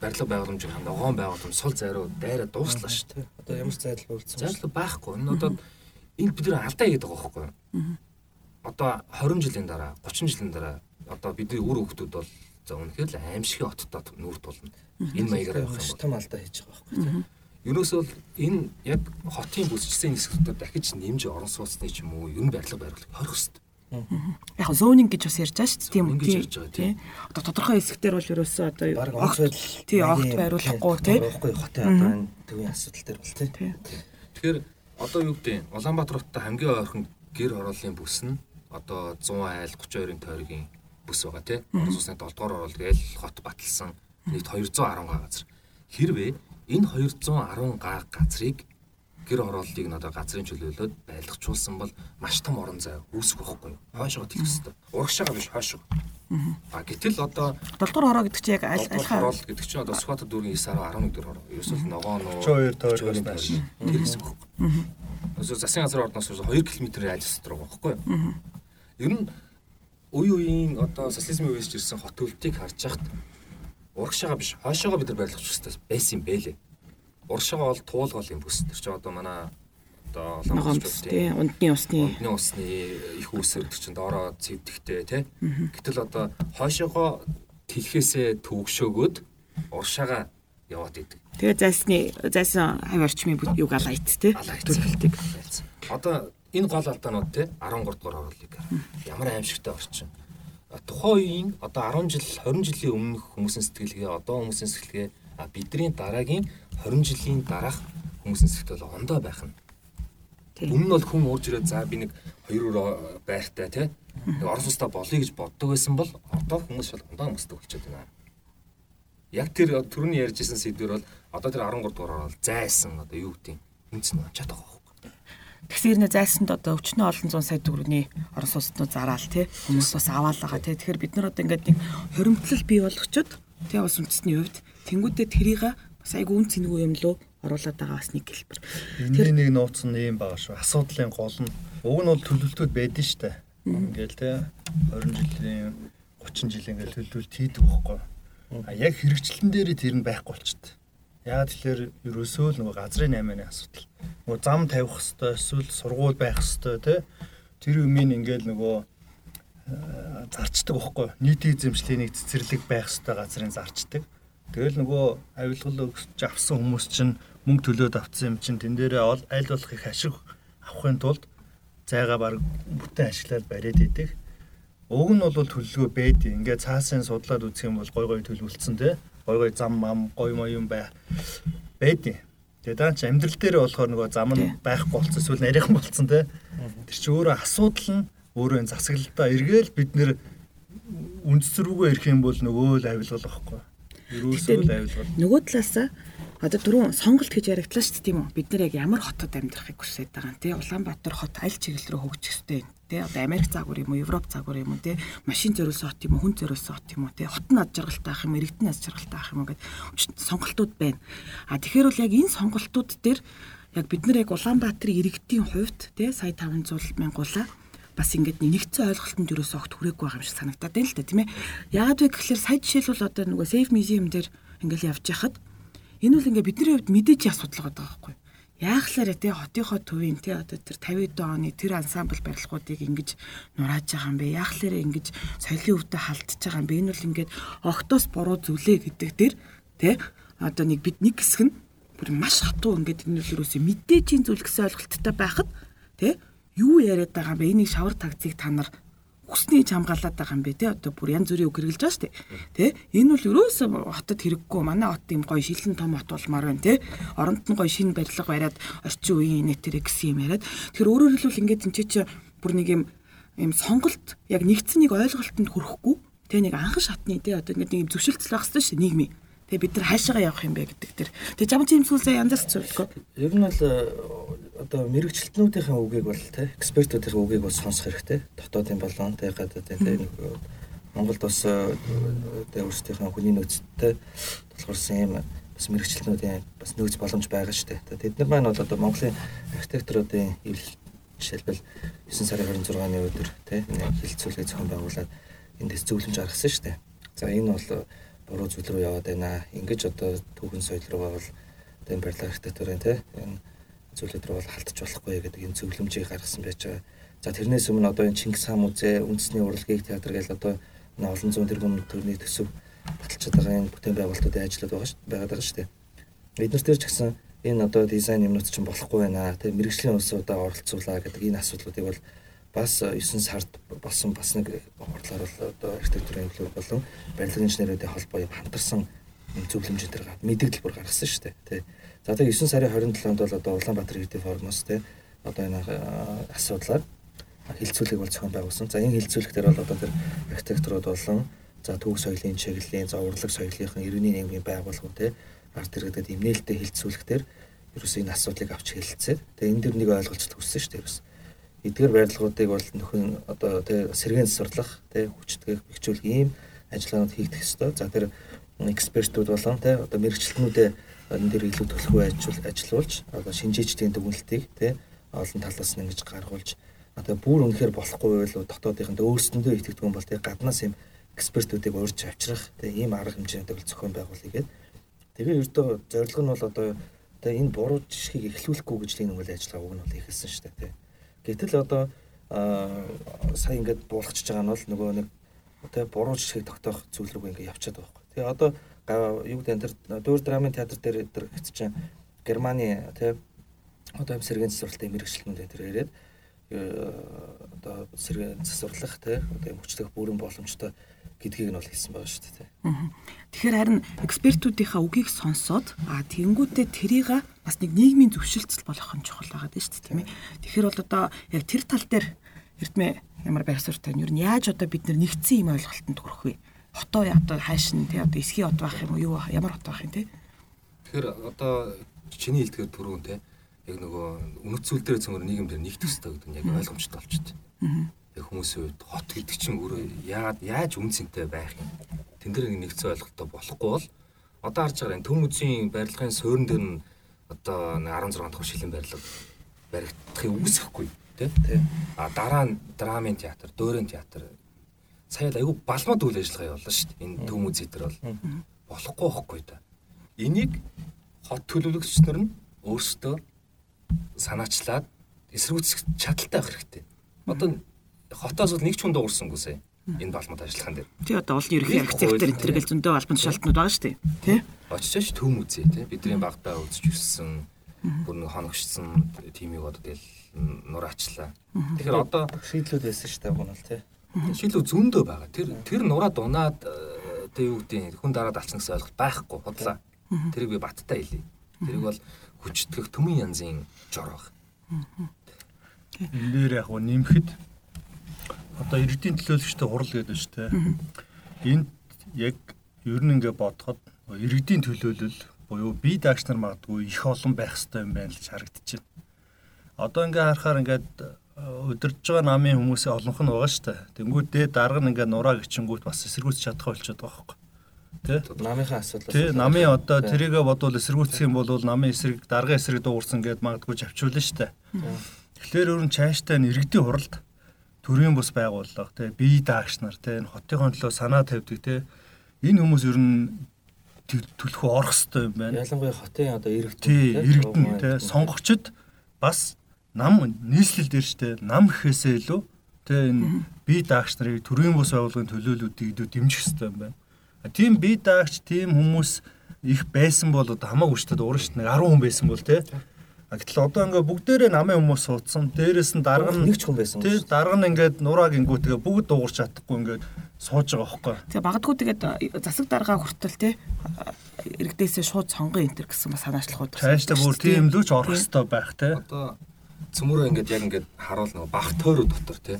E: барилга байгууламжийн хам ногоон байгууламж сул зайруу дайраа дууслаа шүү дээ.
C: Одоо ямар зайдал үйлдсэн бэ?
E: Зайлшгүй байхгүй. Энэ одоо энэ бид нэр алдаа хийгээд байгаа байхгүй. Одоо 20 жилийн дараа, 30 жилийн дараа одоо бидний үр хөвгтүүд бол за үнэхээр л аимшигын оттод нүр тулна. Энэ маягаар явах юм
C: том алдаа хийж байгаа байхгүй.
E: Ерөөсөө л энэ яг хотын бүсчсэн хэсгүүдэд дахиж нэмж орон сууцны ч юм уу ер нь барилга байрлах хорих хэрэгтэй.
B: Яг зоонинг гэж бас ярьж байгаа шүү дээ тийм үү?
E: Ингэж ярьж байгаа тийм.
B: Одоо тодорхой хэсэгтэр бол ерөөсөө одоо огт
C: огт
B: тий огт байруулахгүй тий.
C: Байхгүй хотын одоо энэ төвийн асуудал дээр бол тий.
E: Тэгэхээр одоо юу гэдэг нь Улаанбаатар хоттой хамгийн ойрхон гэр хорооллын бүс нь одоо 100 айл 32-ын тойргийн бүс байгаа тий. Орос улсны 7 дугаар орол гээл хот баталсан нийт 210 га газар. Хэрвээ энэ 210 га газрыг гэр хорооллыг нь одоо газрын чөлөөлөд байлгачулсан бол маш том орон зай үүсэх байхгүй юу? Хойшоо тэлэх хэрэгтэй. Урагшаага биш хойшоо. А гэтэл одоо
B: 7 дугаар хороо гэдэг чинь яг аль
E: аль
B: альхаа
E: хороол гэдэг чинь одоо Скват дүүргийн 9 11 дэх хороо. Ерөөсөө ногоо нуу
D: 32 тойргоос нааш.
E: тэр хэсэг байхгүй. Өсөө засгийн газар ордоос 2 км-ийн аль хэсэг рүү байхгүй юу? Ер нь үе үеийн одоо социализмын үеэс ирсэн хот төлөлтийг харж хахад урагшаага биш хойшоогоо бид нар байлгах хэрэгтэй байсан юм бэлээ. Урагшаага бол туулгал юм бүс. Тэр чинь одоо манай одоо ламбс
B: тий ундны усны
E: Ундны усны их үүсэр гэдэг чинь доороо цэвдэхтэй тий. Гэтэл одоо хойшоогоо тэлхээсээ төгшөөгөөд урагшаага яваад идэг.
B: тэгээ зайсны зайсан хавь орчмын юг алайт тий төлөвлөлтийг
E: Одоо энэ гол алдаанууд те 13 дугаар орлыг ямар аимшигтай орчин. Тухайн үеийн одоо 10 жил 20 жилийн өмнөх хүмүүсийн сэтгэлгээ одоо хүмүүсийн сэтгэлгээ бидний дараагийн 20 жилийн дараах хүмүүсийн сэтгэл бол ондоо байх нь.
B: тий
E: Өмнө нь бол хүн уурж ирээд за би нэг хоёр өр байртай те нэг орос устаа болъё гэж боддог байсан бол одоо хүмүүс бол ондоо хүмүүстэй болчиход байна. Яг тэр түрүүний ярьжсэн сэдвэр бол одоо тэр 13 дугаар бол зайсан одоо юу гэдэг юм үнц нь очиад байгаа
B: Тэгэхээр нэ зайсанд одоо өчнөө олон зуун сая төгрөгийн орон сууцнууд зараал тий хүмүүс бас аваал байгаа тий тэгэхээр бид нар одоо ингээд нэг хоримтлал бий болгочод тий бас үндэсний хувьд тэнгуүдээ тэрийг бас айгүй үн цэнгүй юм лөө оруулаад байгаа бас нэг хэлбэр.
D: Энэний нэг нууц нь ийм байгаа шүү. Асуудлын гол нь уг нь бол төлөвлөлтүүд байдэн штэ. Ингээл те 20 жилийн 30 жилийн ингээл төлөвлөлт хийдэг байхгүй. А яг хэрэгчлэн дээр тэр нь байхгүй болчихдээ. Яа тэгэхээр ерөөсөө л нөгөө газрын 8-ны асуудал. Нөгөө зам тавих хэвээр эсвэл сургууль байх хэвээр те тэр юмыг ингээл нөгөө э, зарчдаг байхгүй. Нийтийн эзэмшлийн нэг цэцэрлэг байх хэвээр газрын зарчдаг. Тэгэл нөгөө авилгал өгч авсан хүмүүс чинь мөнгө төлөөд авсан юм чинь тэн дээрээ аль болох их ашиг авахын тулд зайгаа баг бүтэн ашиглаад бариад идэг. Уг нь бол төлөвлөгөө байд. Ингээд цаасын судлаад үзэх юм бол гой гой төлөвлөсөн те гой гой зам мам гой мой юм бай байдیں۔ Тэгээд даач амьдрал дээр болохоор нөгөө зам нь байхгүй болсон эсвэл нарийнхан болсон те. Тэр чи өөрөө асуудал нь өөрөө энэ засаглалтаа эргээл бид нэр үндсэрүүгөө ирэх юм бол нөгөө л авилгал واخхой. Ерөөсөө л авилгал.
B: Нөгөө талаасаа одоо дөрөв сонголт гэж яригдлаа шүү дээ тийм үү? Бид нар яг ямар хотод амьдрахыг хүсэж байгаа юм тий Улаанбаатар хот аль чиглэл рүү хөгжих ёстой юм тий одоо Америк загвар юм уу Европ загвар юм уу тий машин зориулсан хот юм уу хүн зориулсан хот юм уу тий хот нь ад жаргалтай ах юм иргэдэн ад жаргалтай ах юм уу гэдэг сонголтууд байна. А тэгэхээр бол яг энэ сонголтууд дээр яг бид нар яг Улаанбаатарын иргэдийн хувьд тий сая 500 мянгуулаа бас ингээд нэгдсэн ойлголтод юусоо огт хүрээгүй байгаа юм шиг санагдаад байна л да тийм ээ. Яагаад вэ гэхээр сая жишээлбэл одоо нөгөө Safe Museum дээр ингээл явж яхад энэ бол ингээд бидний хувьд мэдээж асуудал байгаа байхгүй. Яахлаарэ те хотынхоо төвийн те одоо тэр 50 оны тэр ансамбл барилгуудыг ингэж нурааж байгаа юм бэ? Яахлаарэ ингэж соёлын өвдө халтж байгаа юм бэ? Энэ бол ингээд октоос буруу зүйлээ гэдэг дэр те одоо нэг бид нэг хэсэг нь бүр маш хатуу ингээд энэ л юусоо мэдээжийн зүйл гэсэн ойлголттой байхад те юу яриад байгаа юм бэ? Энийг шавар тагцыг та нар хүснээ чамгаалаад байгаа юм бэ те одоо бүр янз бүрийн үг хэрэгжилж байгаа шүү дээ. Тэ энэ бол ерөөсөө хотод хэрэггүй. Манай хот юм гоё шилэн том хот болмаар байна те. Оронд нь гоё шинэ барилга бариад орчин үеийн инэтэр гэсэн юм яриад. Тэгэхээр өөрөөр хэлбэл ингээд энэ чи бүр нэг юм юм сонголт яг нэгдсэн нэг ойлголтод хүрэхгүй те нэг анхан шатны те одоо ингээд нэг зөвшөлтөл байх хэрэгтэй шүү дээ нийгмийн. Тэгээ бид нар хаашаага явах юм бэ гэдэг тэр. Тэгээ жам чим сүүлсээ янзаас зөвлөгөө.
C: Ер нь бол э, одоо мэрэгчлэтнүүдийн үгийг бол те экспертүүдийн үгийг бол сонсох хэрэгтэй. Дотоодын болон те гадаадын те нэг Монголд бас э, тэ өөрсдийнхөө хүний нөөцтэй тулгуурсан юм бас мэрэгчлэнүүдийн бас нөөц боломж байгаа шүү дээ. Тэд нар маань бол одоо Монголын архитектуруудын эвлэл жишээлбэл 9 сарын 26-ны өдөр тий хилцүүлгээ зохион байгуулад эндээс зөвлөмж гаргасан шүү дээ. За энэ бол буруу зүйл рүү яваад байна. Ингиж одоо түүхэн соёл руугаа бол одоо энэ барилга архитектурын тий энэ зүйлүүд рүү бол халтж болохгүй гэдэг энэ зөвлөмжийг гаргасан байж байгаа. За тэрнээс өмнө одоо энэ Чингис хаан музей, үндэсний урлагийн театр гэж одоо олон зуун тэрбум төгрөгийн төсөв баталчаад байгаа энэ бүтээн байгуулалтуудын ажлууд байгаа шүү байгаад байгаа шүү дээ. Бид нар тэр ч гэсэн энэ одоо дизайн юмнууд чинь болохгүй байна. Тэг мэрэгжлийн улсуудаа оролцуулаа гэдэг энэ асуудлуудыг бол бас 9 сард болсон бас нэг хурлаар бол одоо архитектурын клуб болон барилгын инженеруудын холбоо юм хамтарсан зөвлөмжийн дээр мэдээлэл бүр гаргасан шүү дээ. Тэ. За тэг 9 сарын 27-нд бол одоо Улаанбаатар иргэдийн форумоос тэ одоо энэ асуудлаар хилцүүлэг бол зохион байгуулсан. За энэ хилцүүлэгтэр бол одоо тэр архитектурууд болон за түүх соёлын чиглэлийн за урлаг соёлынхын эрүүний нийгмийн байгууллагууд те арт иргэдэд имнэлтэд хилцүүлэхтэр ерөөсөө энэ асуудлыг авч хэлэлцээд тэгээ энэ дэр нэг ойлголцол хүссэн шүү дээ ерөөс. Эдгээр барилгуудыг бол нөхөн одоо тэгээ сэргээн засварлах тэгээ хүчтэйг бэхжүүлэх ийм ажиллагаанууд хийгдэх ёстой. За тэр экспертүүд болон тэгээ одоо мэрэгчлэнүүдээ энэ дэр илүү төлөвлөгөө ажиллуул ажилуулж одоо шинжээчдийн дүгнэлтийг тэгээ олон талаас нь ингэж гаргуулж одоо бүр үнэхээр болохгүй байл дотоодынханд өөрсөндөө итгэдэг юм бол тэгээ гаднаас юм экспертүүдийг урьж авчрах тэгээ ийм арга хэмжээтэй бол зохион байгуулъя гэдэг. Тэгээ ердөө зорилго нь бол одоо тэгээ энэ буруу жишгийг эхлүүлэхгүй гэж энэ үйл ажиллагаа уг нь бол ихэлсэн шүү дээ. Гэтэл одоо сая ингээд буулгачж байгаа нь бол нөгөө нэг тэгээ буруу жишгийг тогтоох зүйл рүү ингээд явчихад байгаа байхгүй. Тэгээ одоо юу гэдэг энэ дөөр драмын театр дээр дээр хэвчээ Германы тэгээ одоо сэргийн засварлалтын мэрэгчлэнүүд энэ төр ирээд одоо сэргээ засварлах тий одоо юм хүчлэх бүрэн боломжтой гэдгийг нь бол хэлсэн байгаа шүү дээ.
B: Тэгэхээр харин экспертүүдийнхаа үгийг сонсоод а тэнгүүтээ тэрийг бас нэг нийгмийн зөвшөлтсөл болох нь чухал байгаа дээ шүү дээ тийм ээ. Тэгэхээр бол одоо яг тэр тал дээр эрдмэ ямар байх суртай нь юу яаж одоо бид нэгдсэн юм ойлголтод хүрэх вэ? Хотоо одоо хайш нь тий одоо эсхий хот байх юм уу юу ямар хот байх юм тий?
E: Тэгэхээр одоо чиний хэлдгээр түрүүн тий яг нөгөө үнэт зүйл дээр цөмөр нийгэмдэр нэгдэх хэрэгтэй гэдэг нь яг ойлгомжтой болчихсон. Яг хүмүүсийн үед хот гэдэг чинь өөрөө яагаад яаж үнцэнтэй байх юм? Тэн дээр нэг нэгцэн ойлголттой болохгүй бол одоо харж байгаа энэ төм үзийн барилгын суурин дээр нь одоо 16 дахь шилийн барилга баригдахыг үүсэхгүй тий. А дараа нь драмын театр, дөөрийн театр сая л айгүй балмад үйл ажиллагаа явуулсан шүү дээ. Энэ төм үзий дээр бол болохгүй байхгүй да. Энийг хот төлөвлөгчнөр нь өөрсдөө санаачлаад эсэргүүцэх чадaltaй байх хэрэгтэй. Одоо хотоос бол нэг ч хүн дуурсангүй сая энэ балмад ажиллагаан дээр.
B: Тий одоо олон ерөнхий архитектор энэ төр гэл зөндөө албан тушаалтнууд байгаа шүү дээ. Тий.
E: Очиж төм үзье тий. Бидний багтаа үзэж өссөн бүр нэг хоногчсон тимийг одоо тэгэл нураачлаа. Тэгэхээр одоо
C: шийдлүүд байсан шүү дээ гонол тий.
E: Шийдлүүд зөндөө байгаа. Тэр тэр нураа дунаад тэг юу гэдэг хүн дараад алчна гэсэн ойлголт байхгүй худлаа. Тэрийг би баттай хэлье. Тэрийг бол хүчтгэх төмөн янзын жор баг.
D: Энэ дээр яг нь нэмэхэд одоо иргэдийн төлөөлөгчтэй хурал гэдэг шүү дээ. Энд яг ер нь ингээ бодоход иргэдийн төлөөлөл буюу бие даагч нар магадгүй их олон байх хэрэгтэй юм байна л байна. Одоо ингээ харахаар ингээд өдөрж байгаа намын хүмүүсээ олонх нь байгаа шүү дээ. Тэнгүүд дээд дарга нь ингээ нураа гिचингүүт бас эсэргүүцэж чадах болчиход байгаа байхгүй.
C: Тэ? Намынхаа асуудал.
D: Тэ, намын одоо тэрийгэ бодвол эсэргүүцэх юм бол намын эсрэг даргын эсрэг дуурсан гэд магадгүй авчруулна штэ. Тэгэхээр өөр нь цааштай нэргэдийн хуралд төрийн бус байгууллага тэ бие даагч нар тэ энэ хотын төлөө санаа тавьдаг тэ энэ хүмүүс ер нь төлөхөө орох хэвээр юм байна.
C: Ялангуяа хотын одоо иргэд
D: тэ иргэдэн тэ сонгогчд бас нам нийслэл дээр штэ нам гэхээсээ илүү тэ энэ бие даагч нарыг төрийн бус байгууллагын төлөөлөлүүдийг дэмжих хэвээр юм байна. Тийм бие даагч, тийм хүмүүс их байсан бол одоо хамаагүй шүү дээ. Уран шүү дээ. 10 хүн байсан бол тий. Гэтэл одоо ингээ бүгдээрээ намын хүмүүс суудсан. Дээрээс нь дарга
C: нэг ч хүн байсан.
D: Тий, дарга нь ингээд нураа гингүүтэйгээ бүгд дуугарч чадахгүй ингээд сууж байгаа хөөхгүй.
B: Тэгээ магадгүй тэгээд засаг даргаа хүртэл тий иргэдээсээ шууд сонгон энтер гэсэн бас санаачлахууд.
D: Цаашдаа бүр тийм лүүч орох хэрэгтэй байх тий.
E: Одоо цөмөрөө ингээд яг ингээд харуул нөгөө баг тойроо дотор тий.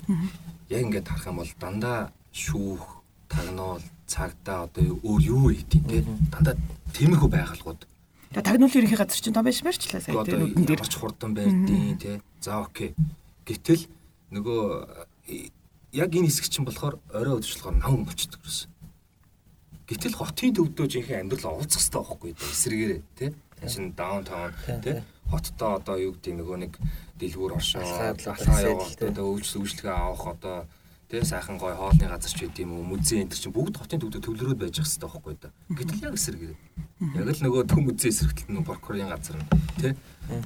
E: Яг ингээд харах юм бол дандаа шүүх, тагнуул цагдаа одоо өөр юу хийдэг те дандаа тэмхүү
B: байгууллагууд тагнуулын ерөнхий газар чинь том байшмаар ч лээ сая
E: тийм нүдэн дээр ч хурдан байрдیں۔ Тэ. За окей. Гэтэл нөгөө э, яг энэ хэсэг чинь болохоор орой өдөжлөхөөр нам болчихдог гэсэн. Гэтэл хотын төвдөө жинхэнэ амьдрал олзох хэрэгтэй байхгүй юу? Эсрэгээрээ тий. Тэшин даунтаун тий. Хоттоо одоо юу гэдэг нөгөө нэг дэлгүүр оршоо алхаа яваад одоо үйлчлэг үйлчлэгээ авах одоо тий сайхан гой хоолны газар ч үт юм уу музей энэ чинь бүгд хотын төвдөө төвлөрөөд байж байгаа хэрэгтэй байхгүй да. Гэтэл яг эсрэг. Яг л нөгөө төв музей эсрэгтэл нь прокурорын газар нь тий.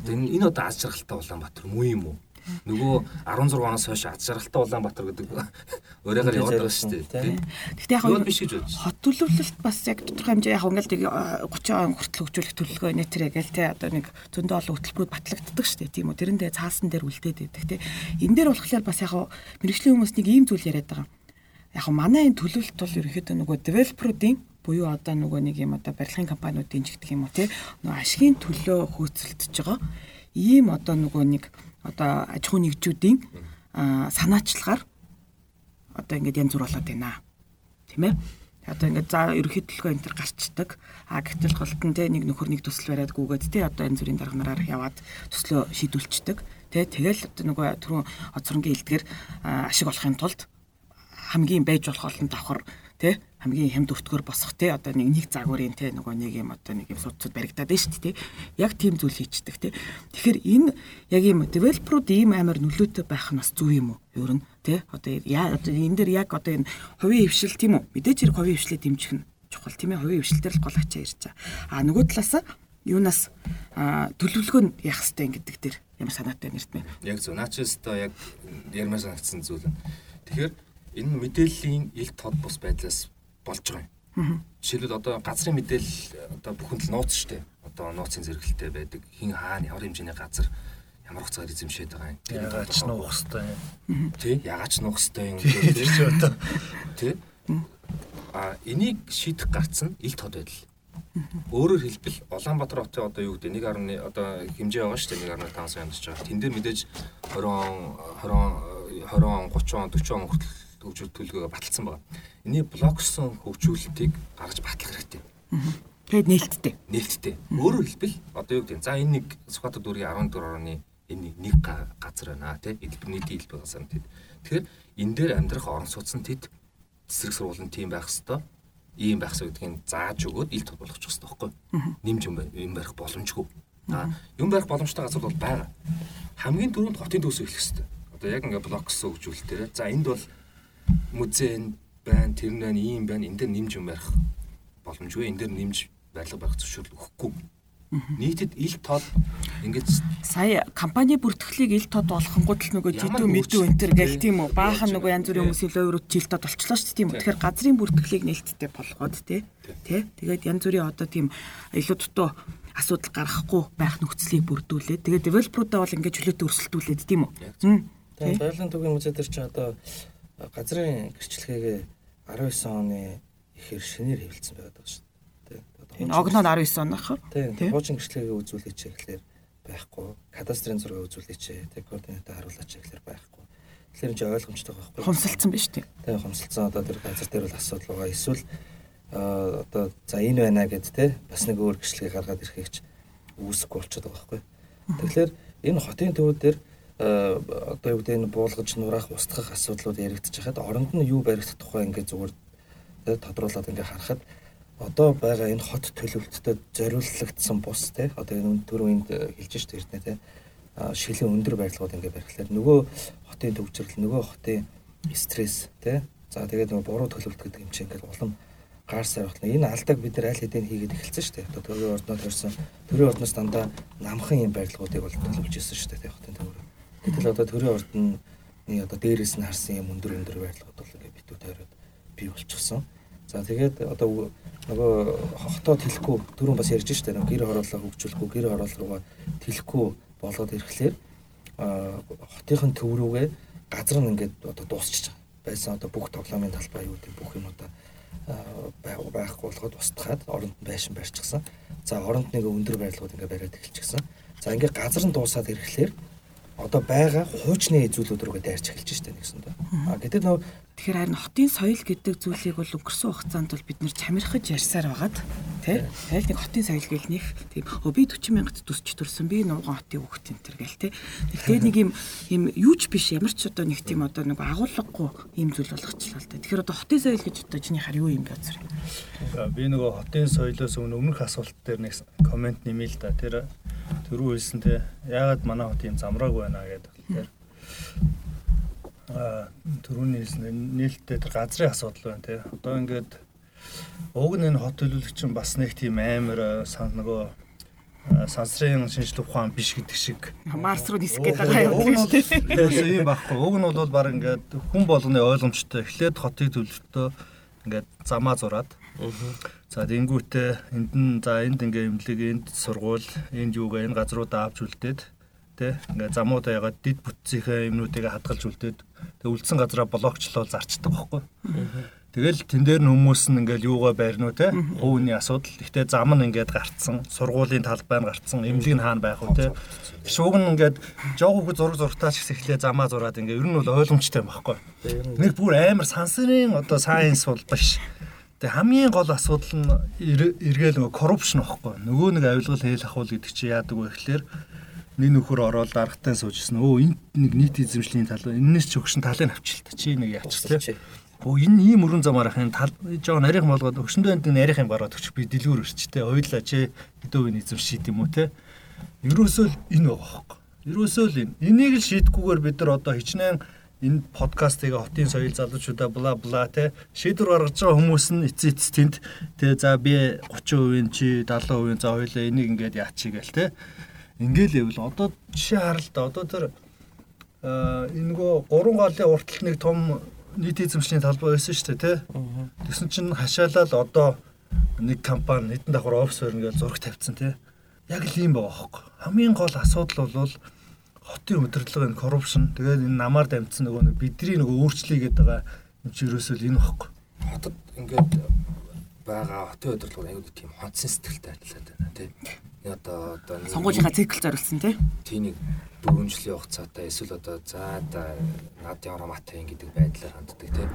E: Энэ одоо аз жаргалтай Улаанбаатар муу юм уу? Нөгөө 16 оноос хойш аз жаргалтай Улаанбаатар гэдэг *laughs* өөрөөр яваад байгаа шүү дээ.
B: Гэхдээ яг биш гэж бодож. Хот төлөвлөлт бас яг тодорхой хэмжээ яг ингээл 30 он хүртэл хөгжүүлэх төлөвлөгөө нэтэрэ гээл те одоо нэг зөндөө олон хөтөлбөрүүд батлагддаг шүү дээ. Тийм үү. Тэрэндээ цаасан дээр үлдээд байдаг те. Энэ дээр болохоор бас яг мэрэгжлийн хүмүүс нэг ийм зүйл яриад байгаа. Яг манай энэ төлөвлөлт бол ерөнхийдөө нөгөө девелоперуудын буюу одоо нөгөө нэг юм одоо барилгын компаниудын ч гэдэг юм уу те нөгөө ашигын төлөө хөөцөлдөж байгаа ийм одоо нөгөө нэг одоо аж ахуй нэгжүүдийн санаачлагаар одоо ингээд янз бүр болоод байна. Тийм ээ. Одоо ингээд за ерөөхдөлгөө энэ төр гарчдаг. А гэтэл голтон те нэг нөхөр нэг төсөл бариад гүгээд те одоо энэ зүрийн дарга нараар яваад төслөө шийдүүлчихдэг. Тэ тэгэл одоо нөгөө түрүүн оцронгийн илдгэр ашиг олохын тулд хамгийн байж болох олон давхар тий хамгийн хямд өвтгөр босох тий одоо нэг нэг загварын тий нөгөө нэг юм одоо нэг юм судцад баригдаад байна шүү дээ тий яг тийм зүйл хийчдэг тий тэгэхээр энэ яг юм девелоперууд ийм амар нөлөөтэй байх нь бас зүв юм уу? Ер нь тий одоо яа одоо энэ дэр яг одоо энэ хувийн хвшил тийм үү? Мэдээж хэрэг хувийн хвшлээ дэмжих нь чухал. Тийм ээ хувийн хвшил дээр л гол ачаа ирж байгаа а нөгөө талаас юунаас төлөвлөгөө нь яах хэвтэй ингэдэг дэр ямар санаатай нэрт мэ?
E: Яг зөв. Наачс та яг ярмаар санагдсан зүйл. Тэгэхээр энэ мэдээллийн ил тод бус байдлаас болж байгаа юм. Жишээлбэл одоо газрын мэдээлэл одоо бүхэнд л нууц шүү дээ. Одоо нууцын зэрэгэлтэй байдаг. Хин хаана ямар хэмжээний газар ямар хугацаагаар эзэмшээд байгаа юм.
D: Яагаад ч нуух хэвээр.
E: Тий, яагаад ч нуух хэвээр юм гэж одоо. Тий. А энийг шийдэх гарц нь ил тод байдал. Өөрөөр хэлбэл Улаанбаатар хотын одоо юу гэдэг 1.1 одоо хэмжээ байгаа шүү дээ 1.5 сая ондч байгаа. Тэн дээр мэдээж 20 он 20 20 он 30 он 40 он хүртэл хөгжүүл төлөвлөгөө баталсан байгаа. Эний блоксон хөгжүүлэлтийг гаргаж батлах хэрэгтэй.
B: Тэгээд нээлттэй.
E: Нээлттэй. Өөрөөр хэлбэл одоо юу гэдэг. За энэ нэг Сүхбаатар дүүргийн 14 орны энэ нэг газар байна тий. Нийтийн хэлбэр газар тэд. Тэгэхээр энэ дээр амьдрах орон сууц нь тэд цэсрэг сургуулийн тим байх хэвээр ийм байх гэдгийг зааж өгөөд ил тод болгочих хэрэгтэй байхгүй. Нимж юм барих боломжгүй. А юм барих боломжтой газар бол байгаа. Хамгийн түрүүнд хотын төвс эхлэх хэрэгтэй. Одоо яг ингээ блоксон хөгжүүлэлтээр за энд бол музей байна, тэр нь байна, ийм байна. Энд дээр нэмж юм барих боломжгүй. Энд дээр нэмж барилга барих зөвшөөрөл өгөхгүй. Нийтэд ил тод ингэж
B: сая компани бүртгэлийг ил тод болгонгууд л нөгөө жидүү мэдүү энтер гэх тийм үү? Баахан нөгөө янз бүрийн хүмүүсийн лойрууд жил тод болчлоо шүү дээ тийм үү? Тэгэхээр газрын бүртгэлийг нээлттэй болгоод тий. Тэ тэгээд янз бүрийн одоо тийм илүү дутуу асуудал гарахгүй байх нөхцөлийг бүрдүүлээд тэгээд девелоперуудаа бол ингэж чөлөөтэй өрсөлдүүлээд тийм үү?
C: Тэгээд баярлалын төвийн музей дээр чи одоо газрын гэрчлэгээ 19 оны ихэр шинээр хэвлэлсэн байгаад байгаа шүү дээ.
B: Энэ огноо 19 он ах.
C: Тийм. Хуучин гэрчлэгээ үзүүлээч гэхлээр байхгүй. Кадастрын зураг үзүүлээч, тэг координат харуулаач гэхлээр байхгүй. Тэгэхээр энэ ойлгомжтой байхгүй.
B: Хумсалцсан биз дээ.
C: Тийм хумсалцсан одоо тэр газар дээр бол асуудал байгаа. Эсвэл одоо за энэ байна гэд те бас нэг өөр гэрчлэгээ гаргаад ирэхийг ч үүсэхгүй болчиход байгаа байхгүй. Тэгэхээр энэ хотын төвүүд дээр одоо юу гэдэг нь буулгаж нураах устгах асуудлууд яригдчих хаад оронд нь юу баригдах тухай ингээд зүгээр тодруулаад ингээд харахад одоо байгаа энэ хот төлөвлөлтөд зориулагдсан бус те одоо энэ түрүү энд хэлж штэ эртнэ те шилийн өндөр барилгууд ингээд барихлаар нөгөө хотын төвчрөл нөгөө хотын стресс те за тэгээд нөгөө буруу төлөвлөлт гэдэг юм чинь ингээд улам гар сарвахна энэ алдааг бид нар аль хэдийн хийгээд эхэлсэн дээ. Одоо төрийн орднод төрсэн төрийн ордноос дандаа намхан юм барилгуудыг бол төлөвлөж ирсэн шүү дээ. Хотын төвөр. Гэтэл одоо төрийн ордны одоо дээрээс нь харсан юм өндөр өндөр байрлалууд бол ингээд битүү тойроод бий болчихсон. За тэгээд одоо нөгөө хотод хэлэхгүй түрүүн бас ярьж штэ нөгөө гэр хорооллоо хөгжүүлэхгүй гэр хороол руугаа тэлэхгүй болоод ирэхлээр хотынхын төв рүүгээ газар нь ингээд одоо дуусчихж байгаа. Байсан одоо бүх тоглоомын талбай юу гэдэг бүх юм одоо байхгүй болгоод устгахад оронд байшин барьчихсан. За оронд нэг өндөр байрлалууд ингээд бариад эхэлчихсэн. За ингээд газар нь дуусаад ирэхлээр одоо байгаа хуучны зүйлүүд рүүгээ дайрч эхэлж штэ нэгсэндээ. А гэдэг нөө
B: тэгэхээр харин хотын соёл гэдэг зүйлийг бол өнгөрсөн хугацаанд бол бид нэр чамирхаж ярьсаар байгаад тий. Тэгэл нэг хотын соёл гэл нэг тийм оо би 40 мянгад төсч төрсөн би нууган хотын хүүхэд энэ төр гэл тий. Тэгэхээр нэг юм юм юуч биш ямар ч одоо нэг тийм одоо нэг агуулгагүй юм зүйл болгочихлоо л да. Тэгэхээр одоо хотын соёл гэж одоо чиний хар юу юм бэ зэрэг.
D: Би нөгөө хотын соёлоос өмнө өмнөх асуулт дээр нэг комент нэмээ л да. Тэр түрүү хэлсэн те яагаад манай хот юм замрааг байна гэдэг. Тэгэхээр а түрүүний хэлсэн нээлттэй тэр газрын асуудал байна те. Одоо ингээд уг нь энэ хот төлөвлөгч нь бас нэг тийм амар сан нөгөө сансрын шинжлэх ухаан биш гэдэг шиг
B: Марс руу нисэх гээд байгаа юм тийм
D: үү? *laughs* ийм байхгүй. Уг нь бол баг ингээд хүн болгоны ойлгомжтой эхлээд хотыг төлөвлөлтөө ингээд замаа зураад За тэнгүүтээ энд нь за энд ингээ имлэг энд сургууль энд юугаа энэ газруудаа авч үлдээд тэ ингээ замуудаа ягаад дид бүтцийнхээ юмнуудыг хадгалж үлдээд тэг үлдсэн газараа блокчлол зарчдаг байхгүй. Тэгэл тэн дээр нь хүмүүс нь ингээл юугаа байрнуу те хууны асуудал. Гэхдээ зам нь ингээд гарцсан, сургуулийн талбай нь гарцсан, эмнэлэг нь хаана байх вэ те. Шууг нь ингээд жоог хүүхэд зураг зургатаач гэсэн эхлээ замаа зураад ингээ ер нь бол ойлгомжтой юм байхгүй. Нэг бүр амар сансрын одоо сайенс бол биш. Тэгээ хамгийн гол асуудал нь эргээл нөгөө коррупшн байхгүй. Нөгөө нэг авилгал хээл ахуул гэдэг чи яадаг вэ гэхлээр нэг нөхөр ороод даргатай суужсэн. Өө энд нэг нийт эзэмшлийн тал энэс ч өгшин талыг авчил та. Чи нэг яачих тий. Оо энэ ийм өрөн замаар ахын тал жоо нарийнхан болгоод өгшөндөө энд нарийнхан бараад өгч би дэлгүүр өрчтэй ойлаа чи хэдөө энэ эзэм шийд юм уу те. Ерөөсөө л энэ байгаа хөөхгүй. Ерөөсөө л энэ. Энийг л шийдэхгүйгээр бид нар одоо хичнээн энэ подкастыг хотын соёл залуучуудаа бла бла те шийдвэр гаргаж байгаа хүмүүс нь эцээ эц тэнд те за би 30% чи 70% за хоёлаа энийг ингээд яачих гээл те ингээл байвал одоо жишээ харал да одоо тэр энэ нөгөө гурван голын урталт нэг том нийт эзэмшлийн талбай байсан шүү дээ тий. Тэгсэн чинь хашаалал одоо нэг компани хэдэн давхар офис өрнө гэж зураг тавьсан тий. Яг л ийм байгаа хөөхгүй. Хамгийн гол асуудал бол хотын удирдлага энэ коррупшн тэгээд энэ намаар дамжсан нөгөө бидний нөгөө өөрчлөе гэдэг байгаа юм чи ерөөсөө энэ багхгүй.
E: Хотод ингээд байгаа хотын удирдлага аюул тийм хонцсон сэтгэлтэй ажиллаад байна тий. Одоо одоо
B: сонгуулийнхаа цикл зориулсан тий.
E: Тийг 4 жилийн хугацаатай эсвэл одоо за одоо над яваа матай гэдэг байдлаар ханддаг тийм.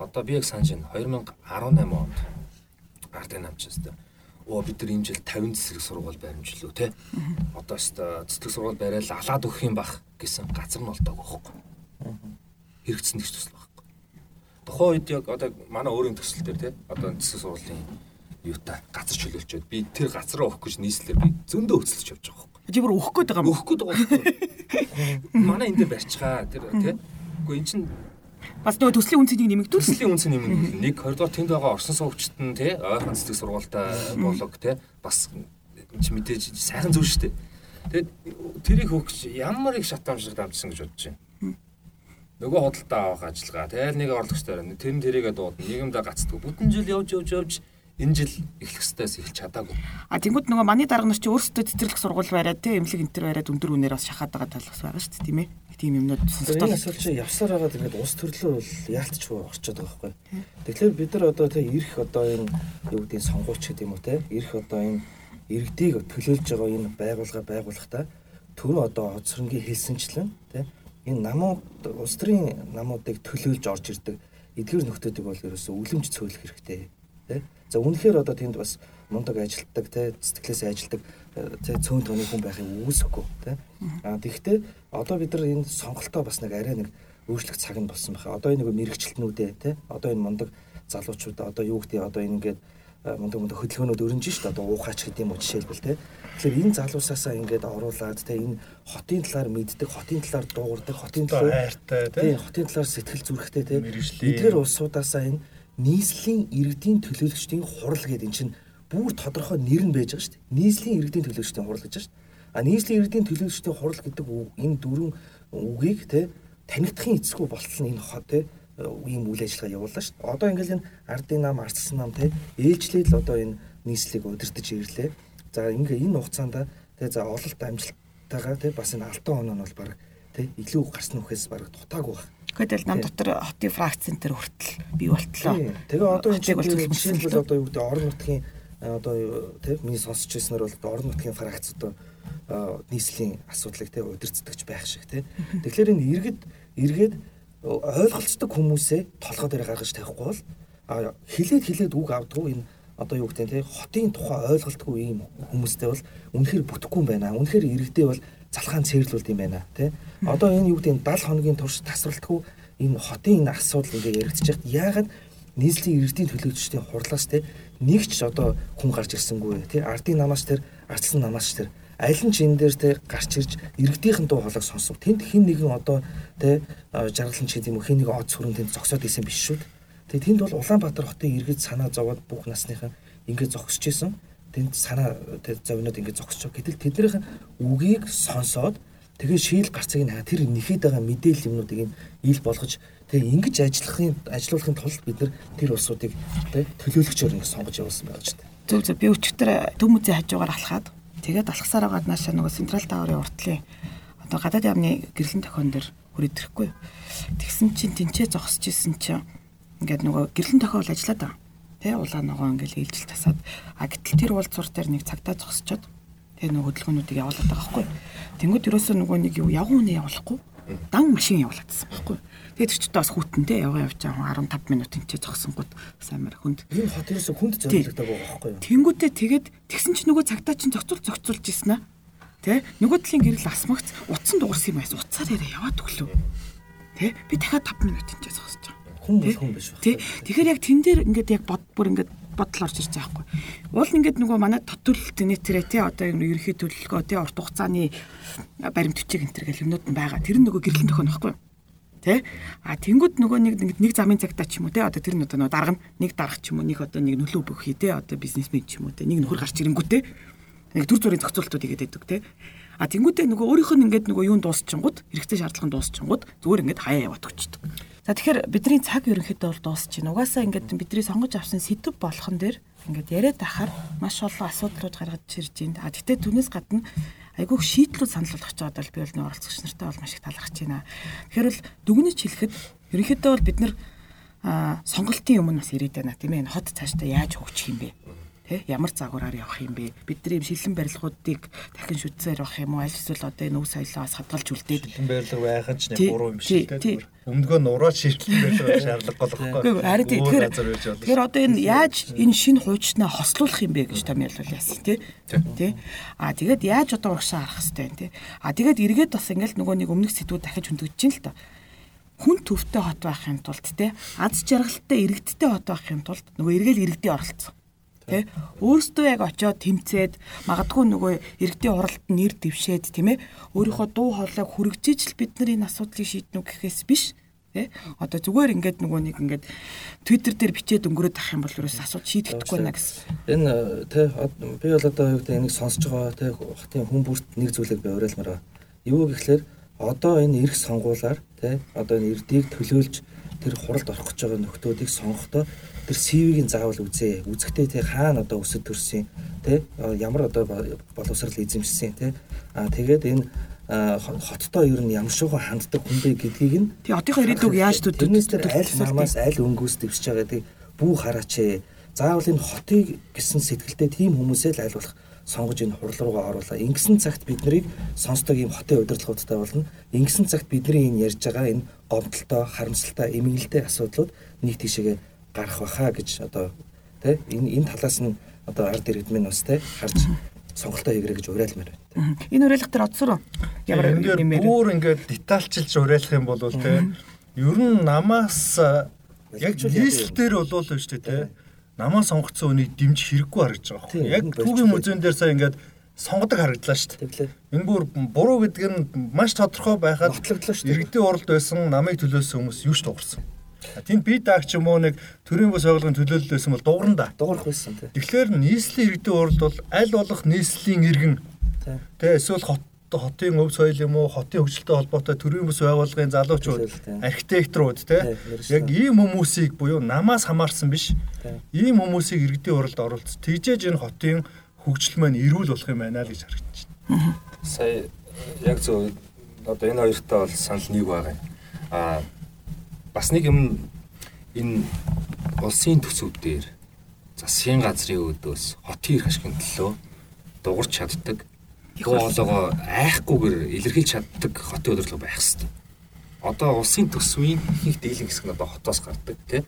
E: Одоо би яг санаж байна 2018 онд ардын намчсан. Оо бид нар энэ жил 50 цэцэрлэг сургууль баримжлуу те. Одоо ч цэцэрлэг сургууль барайл алаад өгөх юм бах гэсэн газар нь болдог байхгүй. Хэрэгцсэн гэж төсөл байхгүй. Тухайн үед яг одоо манай өөрийн төсөл дээр те. Одоо цэцэрлэг сургуулийн юутай газар чөлөөлчөөд би тэр газараа өгөх гэж нийслэлээр би зөндөө хөцөлж явж байгаа
B: Чи бүр өөх гээд байгаа юм.
E: Өөх гээд байгаа. *laughs* Манай энэ дээр барьчихаа тэр тий. Гэхдээ эн чинь
B: бас нөгөө төслийн үнцнийг нэмэгдүүл.
E: Төслийн үнц нэмэгдүүл. Нэг коридор тэнд байгаа орсон суугчт нь тий ойрхон цэцэг сургуультай болог тий бас чи мэдээж сайхан зүйл шүү дээ. Тэгээд тэрийг хөгч ямар их шатамжлаг дамжсан гэж бодож байна. Нөгөө худалдаа авах ажиллагаа тэгэл нэг орлогчтой байна. Тэр нь тэрийгэ дуудана. Нийгэмдээ гацдаг. Бүтэн жил явж явж явж энэ жил эхлэх ёстойс эхэлж чадаагүй.
B: А тэгвэл нөгөө манай дарга нар чи өөрсдөө цэцэрлэг сургууль бариад те эмнэлэг энтер бариад өндөр үнээр бас шахаад байгаа тал бас байгаа шүү дээ тийм ээ. Тийм юмнууд
C: сонсогдол. Энэ асуулт чи явсаар байгаа тэгээд ус төрлөө бол яалтчгүй орчод байгаа байхгүй. Тэгэхээр бид нар одоо те ирэх одоо энэ юу гэдэг сонгуульч гэдэг юм уу те ирэх одоо энэ иргэдийг төлөөлж байгаа энэ байгууллага байгуулахдаа төрөө одоо хоцронгийн хэлсэнчлэн те энэ намууд улс төрийн намуудыг төлөөлж орж ирдэг эдгээр нөхдүүдийг бол ерөөсөө үлэмж цөөлөх хэрэгтэй те За үнэхээр одоо тэнд бас мундаг ажилтдаг те сэтгэлээс ажилтдаг те цөөн тооны хүн байхыг үүсэхгүй те. А тэгвэл одоо бид нар энэ сонголтоо бас нэг арай нэг өөрчлөх цаг нь болсон байна. Одоо энэ нэг мэрэгчлэтнүүдээ те одоо энэ мундаг залуучуудаа одоо юу гэдэг одоо энэ ингээд мундаг мундаг хөдөлгөөнүүд өрнж шít одоо уухаач гэдэг юм уу жишээлбэл те. Тэгэхээр энэ залуусаасаа ингээд оруулаад те энэ хотын талаар мэддэг, хотын талаар дуугардаг, хотын талаар
D: хайртай те.
C: Хотын талаар сэтгэл зүрэхтэй те. Эдгээр улсуудаасаа энэ нийслэлийн иргэдийн төлөөлөгчдийн хурал гэдэг эн чинь бүр тодорхой нэр нь байж байгаа шүү дээ. Нийслэлийн иргэдийн төлөөлөгчдийн хурал гэж байна шүү дээ. А нийслэлийн иргэдийн төлөөлөгчдийн хурал гэдэг энэ дөрвөн үгийг те танигдахын эцгүй болтол нь энэ хот те ийм үйл ажиллагаа явууллаа шүү дээ. Одоо ингээл энэ ардын нам, ардсан нам те ээлжлээд л одоо энэ нийслэлийг удирдах ирлээ. За ингээ энэ хугацаанд те за ололт амжилттайгаар те бас энэ алтан оноо нь бол баг те илүү гарсан үхээс баг дутаагүй байна
B: Гэхдээ нам дотор хотын фракцэн төр хүртэл бий болтлоо.
C: Тэгээ одоо энэ жишээлбэл одоо юу гэдэг орон нутгийн одоо тийм миний сонсч ирснээр бол орон нутгийн фракц одоо нийслэлийн асуудлыг тийм удирцдагч байх шиг тийм. Тэгэхээр энэ иргэд эргээд ойлголцдог хүмүүсээ толгой дээр гаргаж тавихгүй бол хилээд хилээд үг авдгүй энэ одоо юу гэдэг те хотын тухай ойлголтгүй ийм хүмүүстэй бол үнэхээр бүтэхгүй юм байна. Үнэхээр иргэдээ бол залхаан цээрлүүлд юм байна те. Одоо энэ юу гэдэг 70 хоногийн турш тасралтгүй энэ хотын энэ асуудал ингээ яригдчих яагаад нийслэлийн иргэдийн төлөөлөгчдийн хурлаас те нэг ч одоо хүн гарч ирсэнгүй те ардын намаас тэр арчсан намаас тэр аль нь ч энэ дээр те гарч ирж иргэдийнхэн дуу хоолойг сонсов. Тэнд хэн нэгэн одоо те жаргалан ч гэдэг юм уу хэн нэг од сүрэн тэнд зогсоод исэн биш шүү дээ. Тэгээ тэнд бол Улаанбаатар хотын иргэд санаа зовоод бүх насныхан ингээд зогсож исэн. Тэнд санаа зовноод ингээд зогсож. Гэтэл тэднийх үгийг сонсоод тэгээ шийл гарцыг нь тэр нэхэд байгаа мэдээлэл юмнуудыг юм ил болгож тэгээ ингэж ажиллахын ажиллуулахын тулд бид нар тэр улсуудыг төлөөлөгчөөр ингэ сонгож явуулсан байгаа ч гэдэг.
B: Зөв зөв би өчтөр төмөзийн хажуугаар алхаад Тэгээд алхасаар байгаа наашаа нөгөө Централ Таврын уртлын одоо гадаад яамны гэрлэн тохион дээр хүрээдрэхгүй. Тэгсэн чинь тэнцээ зогсож исэн чинь ингээд нөгөө гэрлэн тохиол ажиллаад байгаа. Тэ улаан ногоо ингээд ээлжил тасаад а гэтэл тэр уулзуур дээр нэг цагтаа зогсчод тэгээ нөгөө хөдөлгөөнүүдийг явуулаад байгаа байхгүй. Тэнгүүд ерөөсөө нөгөө нэг юу явган үнэ явуулахгүй дан машин явуулагдсан байхгүй. Тэгээд тэр ч бас хүүтэнтэй яваа явж байгаа 15 минут энэ зогсонгууд саймар хүнд.
C: Энэ хот ерөөсө хүнд зориулдаг байгаа байхгүй юу?
B: Тэнгүүтээ тэгээд тэгсэн чинь нөгөө цагтаа чинь зохицуул зохицуулж ирсэн аа. Тэ нөгөө талын гэрэл асмагц утсан дуурсан юм байсан. Уцаар яриа яваад өглөө. Тэ би дахиад 5 минут энэ зогсож.
C: Хүн бол хүн биш
B: байна. Тэ тэгэхээр яг тэн дээр ингээд яг бод бүр ингээд бодол орж ирж байгаа байхгүй. Уул ингээд нөгөө манай төтөлөлт нэтэрэ тий одоо юм ерөнхий төлөлгөө тий урт хугацааны баримт бичиг энэ төр гэл юмнууд нь байгаа. Тэр нь нөгөө гэрлэн төхөн байхгүй тий а тэнгууд нөгөө нэг нэг замын цагтаа ч юм уу тий одоо тэр нь одоо нөгөө дарга нэг дарах ч юм уу нэг одоо нэг нөлөө өгөхий тий одоо бизнесмен ч юм уу тий нэг нөхөр гарч ирэнгүүтэй нэг төр зүрийн зохицуултууд игээд байдаг тий а тэнгуудээ нөгөө өөрийнх нь ингээд нөгөө юун дуусчихгод хэрэгтэй шаардлага дуусчихгод зүгээр ингээд хаяа яваад өгчдөг за тэгэхээр бидний цаг ерөнхийдөө бол дуусч байна угаасаа ингээд бидний сонгож авсан сэдв болгон дээр ингээд яриад ахаар маш олон асуудлууд гаргаж ирж байна а гэтээ түүнээс гадна айгүйх шийдлүүд санал болгож байгаа бол би бол нэг оролцогч нартай бол маш их талархаж байна. Тэгэхээр бол дүгнэж хэлэхэд ерөнхийдөө бол бид нар сонголтын өмнө бас ирээд байна тийм ээ. Хот цаашдаа яаж хөгжих юм бэ? Ямар загвараар явах юм бэ? Бидний шилэн барилгуудыг дахин шүтсээр авах юм уу? Аль эсвэл одоо энэ өв соёлоос хадгалж үлдээд
D: шилэн барилга байх нь ч нэг буруу юм шиг тийм. Өмдгөө нураа шилэн барилга шаардлага болохгүй.
B: Харин тэгэхээр тэгэхээр одоо энэ яаж энэ шинэ хуучнаа хослуулах юм бэ гэж та ялвал яасан тий? Тий. А тэгээд яаж одоо урагшаа харах хэвтэй юм тий? А тэгээд эргээд бас ингээл нөгөө нэг өмнөх сэдвүүд дахиж хөндөгдөж чинь л та хүн төвтэй хот байхын тулд те аз жаргалтай иргэдтэй хот байхын тулд нөгөө эргээл иргэдийн оролцсон Тэ өөрөөсөө яг очиод тэмцээд магадгүй нөгөө иргэдийн уралд нэр дэвшээд тийм ээ өөрийнхөө дуу хоолойг хүрэгжиж л бид нар энэ асуудлыг шийднэ гэхээс биш Тэ одоо зүгээр ингээд нөгөө нэг ингээд Twitter дээр бичээд өнгөрөөд ах юм бол ерөөс асуулт шийдэгдэхгүй байна гэсэн.
C: Энэ тэ би бол одоо юу гэдэг энийг сонсож байгаа тэ хотын хүн бүрт нэг зүйлийг би уриалмаар. Юу гэхлээр одоо энэ эрх сонгуулаар тэ одоо энэ эрдийг төлөөлж тэр хуралд орох гэж байгаа нөхдөөдийг сонгохдоо тэр CV-гийн заавал үзээ. Үзэхдээ тий хаана одоо өсөд төрсөн тий ямар одоо боловсрал эзэмшсэн тий аа тэгээд энэ хоттой ер нь ямар шуухан ханддаг хүн бэ гэдгийг нь
B: тий одынхоо ирээдүг яаж
C: төдөөс аль намаас аль өнгөөс дэвсэж байгаадаг бүү хараач ээ. Заавал энэ хотыг гэсэн сэтгэлтэй тийм хүмүүсээ л болох сонгож энэ хурал руугаа оруулаа. Ингэсэн цагт бид нарыг сонсдог ийм хотын удирдлагуудтай болно. Ингэсэн цагт бидний энэ ярьж байгаа энэ гомдолтой, харамсалтай, эмгэнэлтэй асуудлууд нэг тийшээгээ гарах баха гэж одоо тий энэ энэ талаас нь одоо ард иргэд минь бас тий харж сонголтоо хийгэрэй гэж уриалмаар байна.
B: Энэ уриалга дээр одсороо
D: ямар нэмээр бүр ингээд детальчилж уриалах юм бол тий ер нь намаас яг нийслэлээр болов л шүү дээ тий намаа сонгоцсон үнийг дэмж хэрэггүй харагдаж байгаа байхгүй яг түүгийн музейн дээр сая ингээд сонгодог харагдлаа шүү дээ. Энэ бүр буруу гэдэг нь маш тодорхой байхад
C: батлагдлаа шүү дээ.
D: Иргэдийн уралд байсан намыг төлөөсөн хүмүүс юу ч дуурсан. Тэнд би даагч юм уу нэг төрийн бас байгууллагын төлөөлөл байсан бол дуурна да.
C: Дуурах байсан тий.
D: Тэгэхээр нийслэлийн иргэдийн уралд бол аль болох нийслэлийн иргэн тий эсвэл хот хотын өв соёл юм уу хотын хөгжилтэй холбоотой төрийн бас байгууллагын залуучууд архитекторууд тий. Яг ийм хүмүүсийг буюу намаас хамаарсан биш. Ийм хүмүүсийг иргэдийн уралд оруулц тэгжээж энэ хотын хөгжил маань эрүүл болох юм байна л гэж харагдаж байна.
E: Сая яг зөв одоо энэ хоёртой бол санал нэг байгаа юм. Аа бас нэг юм энэ улсын төсөв дээр засгийн газрын өдөөс хотын эрх ашигын төлөө дуурч чаддаг дуу хоолойгоо айхгүйгээр илэрхийлж чаддаг хотын удирдлага байх хэрэгтэй. Одоо улсын төсвийн их дийлэн хэсэг нь одоо хотоос гардаг тий.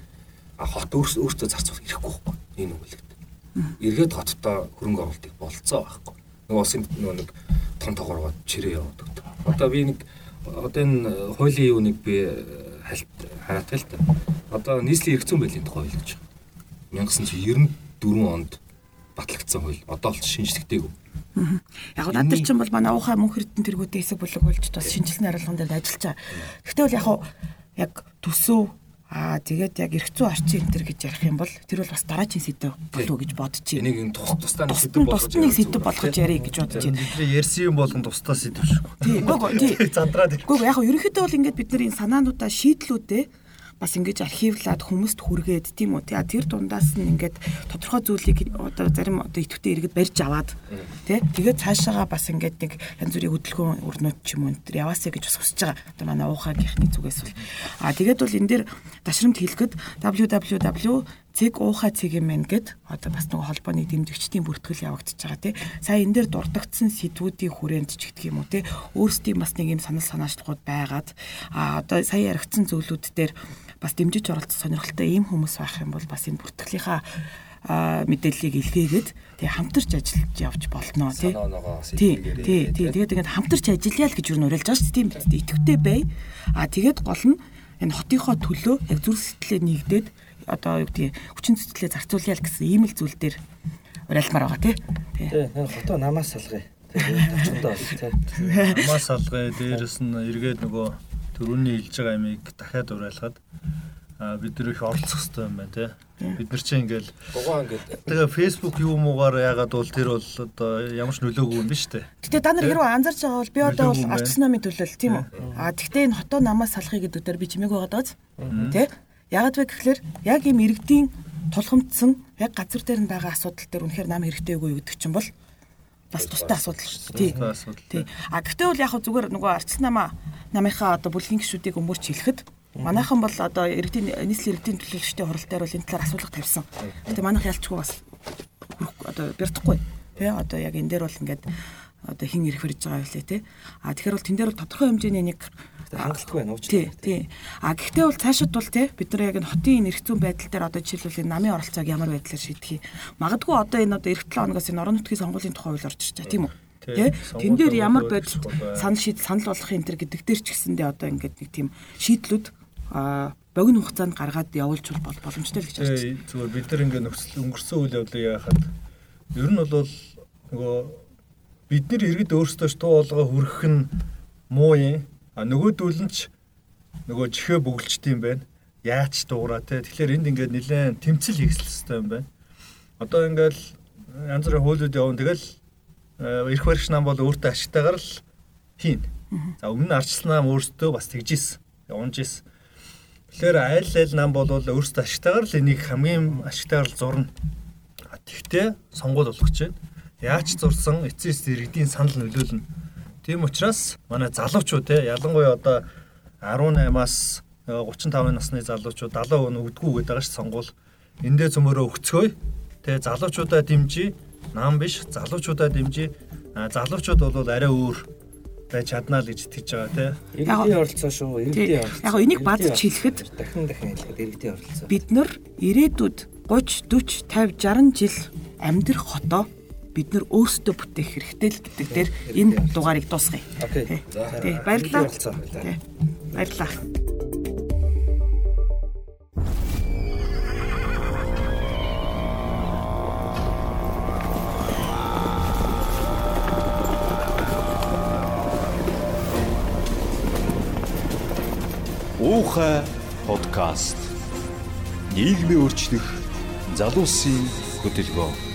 E: А хот өөрсдөө зарцуулах хэрэггүй байхгүй энэ үгэлэгт. эргээд хоттой хөрөнгө оруулалтыг болцоо байхгүй. Нэг улсын нөгөө нэг том тоогооргоод чирээ явуудаг. Одоо би нэг одоо энэ хуулийн юу нэг би хальт хараатай л та. Одоо нийслэлийн эрх зүйн байдлын тухай хууль гэж. 1994 онд батлагдсан хууль. Одоо бол шинжлэхтэйг.
B: Яг надад чинь бол манай уухай мөнх эрдэнэ тэргүүдийн хэсэг бүлэг болж бас шинжилсэн хариулган дээр ажиллаж байгаа. Гэхдээ бол яг яг төсөв Аа тэгээд яг эрх зүйн орчин энэ төр гэж ярих юм бол тэр бол бас дараагийн сэдв болов уу гэж бодож байна.
E: Энийг энэ тус тусдаа нэг сэдв болгож
B: тусдаа сэдв болгож ярих гэж бодож байна.
D: Бидний ярьсан юм болгон тусдаа сэдв шүү.
B: Тийм. Гүг тий.
D: Зандраад. *laughs*
B: Гүг яг ерөнхийдөө бол ингээд бид нар энэ санаануудаа шийдлүүдээ бас ингэж архивлаад хүмүүст хүргээд тийм үү. Тэгээ тэр дундаас нь ингээд тодорхой зүйлийг одоо зарим одоо идэвхтэй иргэд барьж аваад тий. Тэгээд цаашаага бас ингээд нэг янз бүрийн хөдөлгөөн өрнөд ч юм уу тэр яваасаа гэж бас хүсэж байгаа. Одоо манай уухагийнхны зүгээс бол аа тэгээд бол энэ дээр дашрамт хэлэхэд www цэг уухай цэг юм байна гэд одоо бас нэг холбооны дэмжигчдийн бүртгэл явагдаж байгаа тий. Сая энэ дээр дурдгдсан сэдвүүдийн хүрээнд ч гэх юм уу тий. Өөрсдийн бас нэг юм санал санаачлалууд байгаад а одоо сая яригдсан зүйлүүд дээр бас дэмжиж оролцох сонирхолтой ийм хүмүүс байх юм бол бас энэ бүртгэлийнхаа мэдээллийг илгээгээд тэгээ хамтарч ажиллаж явж болно тий. Тий. Тий. Тэгээд ингээд хамтарч ажиллая л гэж юу нүрэлж байгаа шүү дээ. Тийм итгэвтэй бай. А тэгээд гол нь энэ хотынхоо төлөө яг зүрх сэтгэлээ нэгдээд одоо юу гэдгийг хүчин зүтгэлээ зарцуулъя л гэсэн ийм л зүйл дээр уриалмаар байгаа тий.
C: Тий. Хотоо намаас салгая. *laughs*
D: Намаас салгая. Дээрэс нь эргээд нөгөө төрөний хэлж байгаа ямиг дахиад уриалгаад а бид нар их оролцох хэрэгтэй юм байна тий. Бид нар чинь ингээл
E: дугаа ингээд
D: тэгээ фэйсбુક юу муугаар яагаад бол тэр бол одоо ямар ч нөлөөгүй юм биш үү?
B: Гэтэ та нар хэрвээ анзарч байгаа бол би одоо бол арчс намын төлөөл тийм үү? А тэгтээ энэ хотоо намаас салахыг гэдэг дээр би чимээг байгаа даа. Тэ? Яагаад вэ гэхлээр яг ийм иргэдийн тулгамдсан яг газар дээр нь байгаа асуудал дээр үнэхээр нам хэрэгтэй үгүй гэдэг чинь бол бас тустай асуудал шүү дээ. Тий. А гэхдээ бол яг зүгээр нөгөө арчс намаа намынхаа одоо бүлгийн гишүүдийг өмөрч хэлэхэд манайхан бол одоо иргэдийн нийслэлийн иргэдийн төлөөлөгчдийн хуралдаар бол энэ талаар асуулга тавьсан. Гэтэ манайх ялчгүй бас одоо бэрдэхгүй. Тэ одоо яг энэ дээр бол ингээд одоо хин ирэх хэрэг байгаа үлээ те. А тэгэхээр бол тэн дээр бол тодорхой хэмжээний нэг
C: хангалттай байна уучлаарай.
B: Тий, тий. А гэхдээ бол цаашид бол те бид нар яг энэ хотын эрх зүйн байдал дээр одоо жишээлбэл энэ намын оролцоог ямар байдлаар шийдэх юм. Магадгүй одоо энэ одоо эх 7 хоногоос энэ орон нутгийн сонгуулийн тухай хууль орж ирж байгаа тийм үү? Тэ? Тэн дээр ямар байдал санал шийд санал болгох энэ төр гэдэг дээр ч гэсэндээ одоо ингээд нэг тийм шийдлүүд а богино хугацаанд гаргаад явуулж бол боломжтой л гэж
D: харж байна. Зүгээр бид нар ингээд нөхцөл өнгөрсөн үйл явдлыг яхад ер нь бол нөгөө бид нар иргэд өөрсдөө туу болгоо хүрэх нь муу юм. А нөгөөдүүл нь ч нөгөө чихээ бөглөжт юм байна. Яач дуураа те. Тэгэхээр энд ингээд нэлээд тэмцэл хийхсэл хэвээр юм байна. Одоо ингээд янз бүрийн хуулиуд явна. Тэгэл эрх баригч нам бол өөртөө ашигтайгаар л хийн. За өмнө арчилсан нам өөртөө бас тэгжсэн. Унж исэн. Тэгэхээр айл айл нам бол өөртөө ашигтайгаар л энийг хамгийн ашигтайгаар л зурна. Тэгтээ сонгуул болгож байна Яаж зурсан эцэс иргэдийн санал нөлөөлнө. Тийм учраас манай залуучууд те ялангуяа одоо 18-аас 35 насны залуучууд 70% нь өгдгүү гэдэг байгаа ш сонгуул. Эндээ цөмөрөө өгцгөөе. Тэ залуучуудаа дэмжиж, нам биш залуучуудаа дэмжиж. Залуучууд бол арай өөр байж чаднаа л гэж итгэж байгаа тий.
C: Иргэдийн оролцоо шүү. Иргэдийн оролцоо.
B: Яг энийг бадж хэлэхэд
C: дахин дахин хэлэхэд иргэдийн оролцоо.
B: Бид нар ирээдүйд 30 40 50 60 жил амьдрах хотоо бид нар өөрсдөө бүтээх хэрэгтэй л гэдэг дээр энэ дугаарыг дуусгая.
C: Окей.
B: Тий, баярлалаа. Тий. Баярлалаа.
A: Уухай подкаст. Нийгмийн өөрчлөх залуусын хөтөлбөр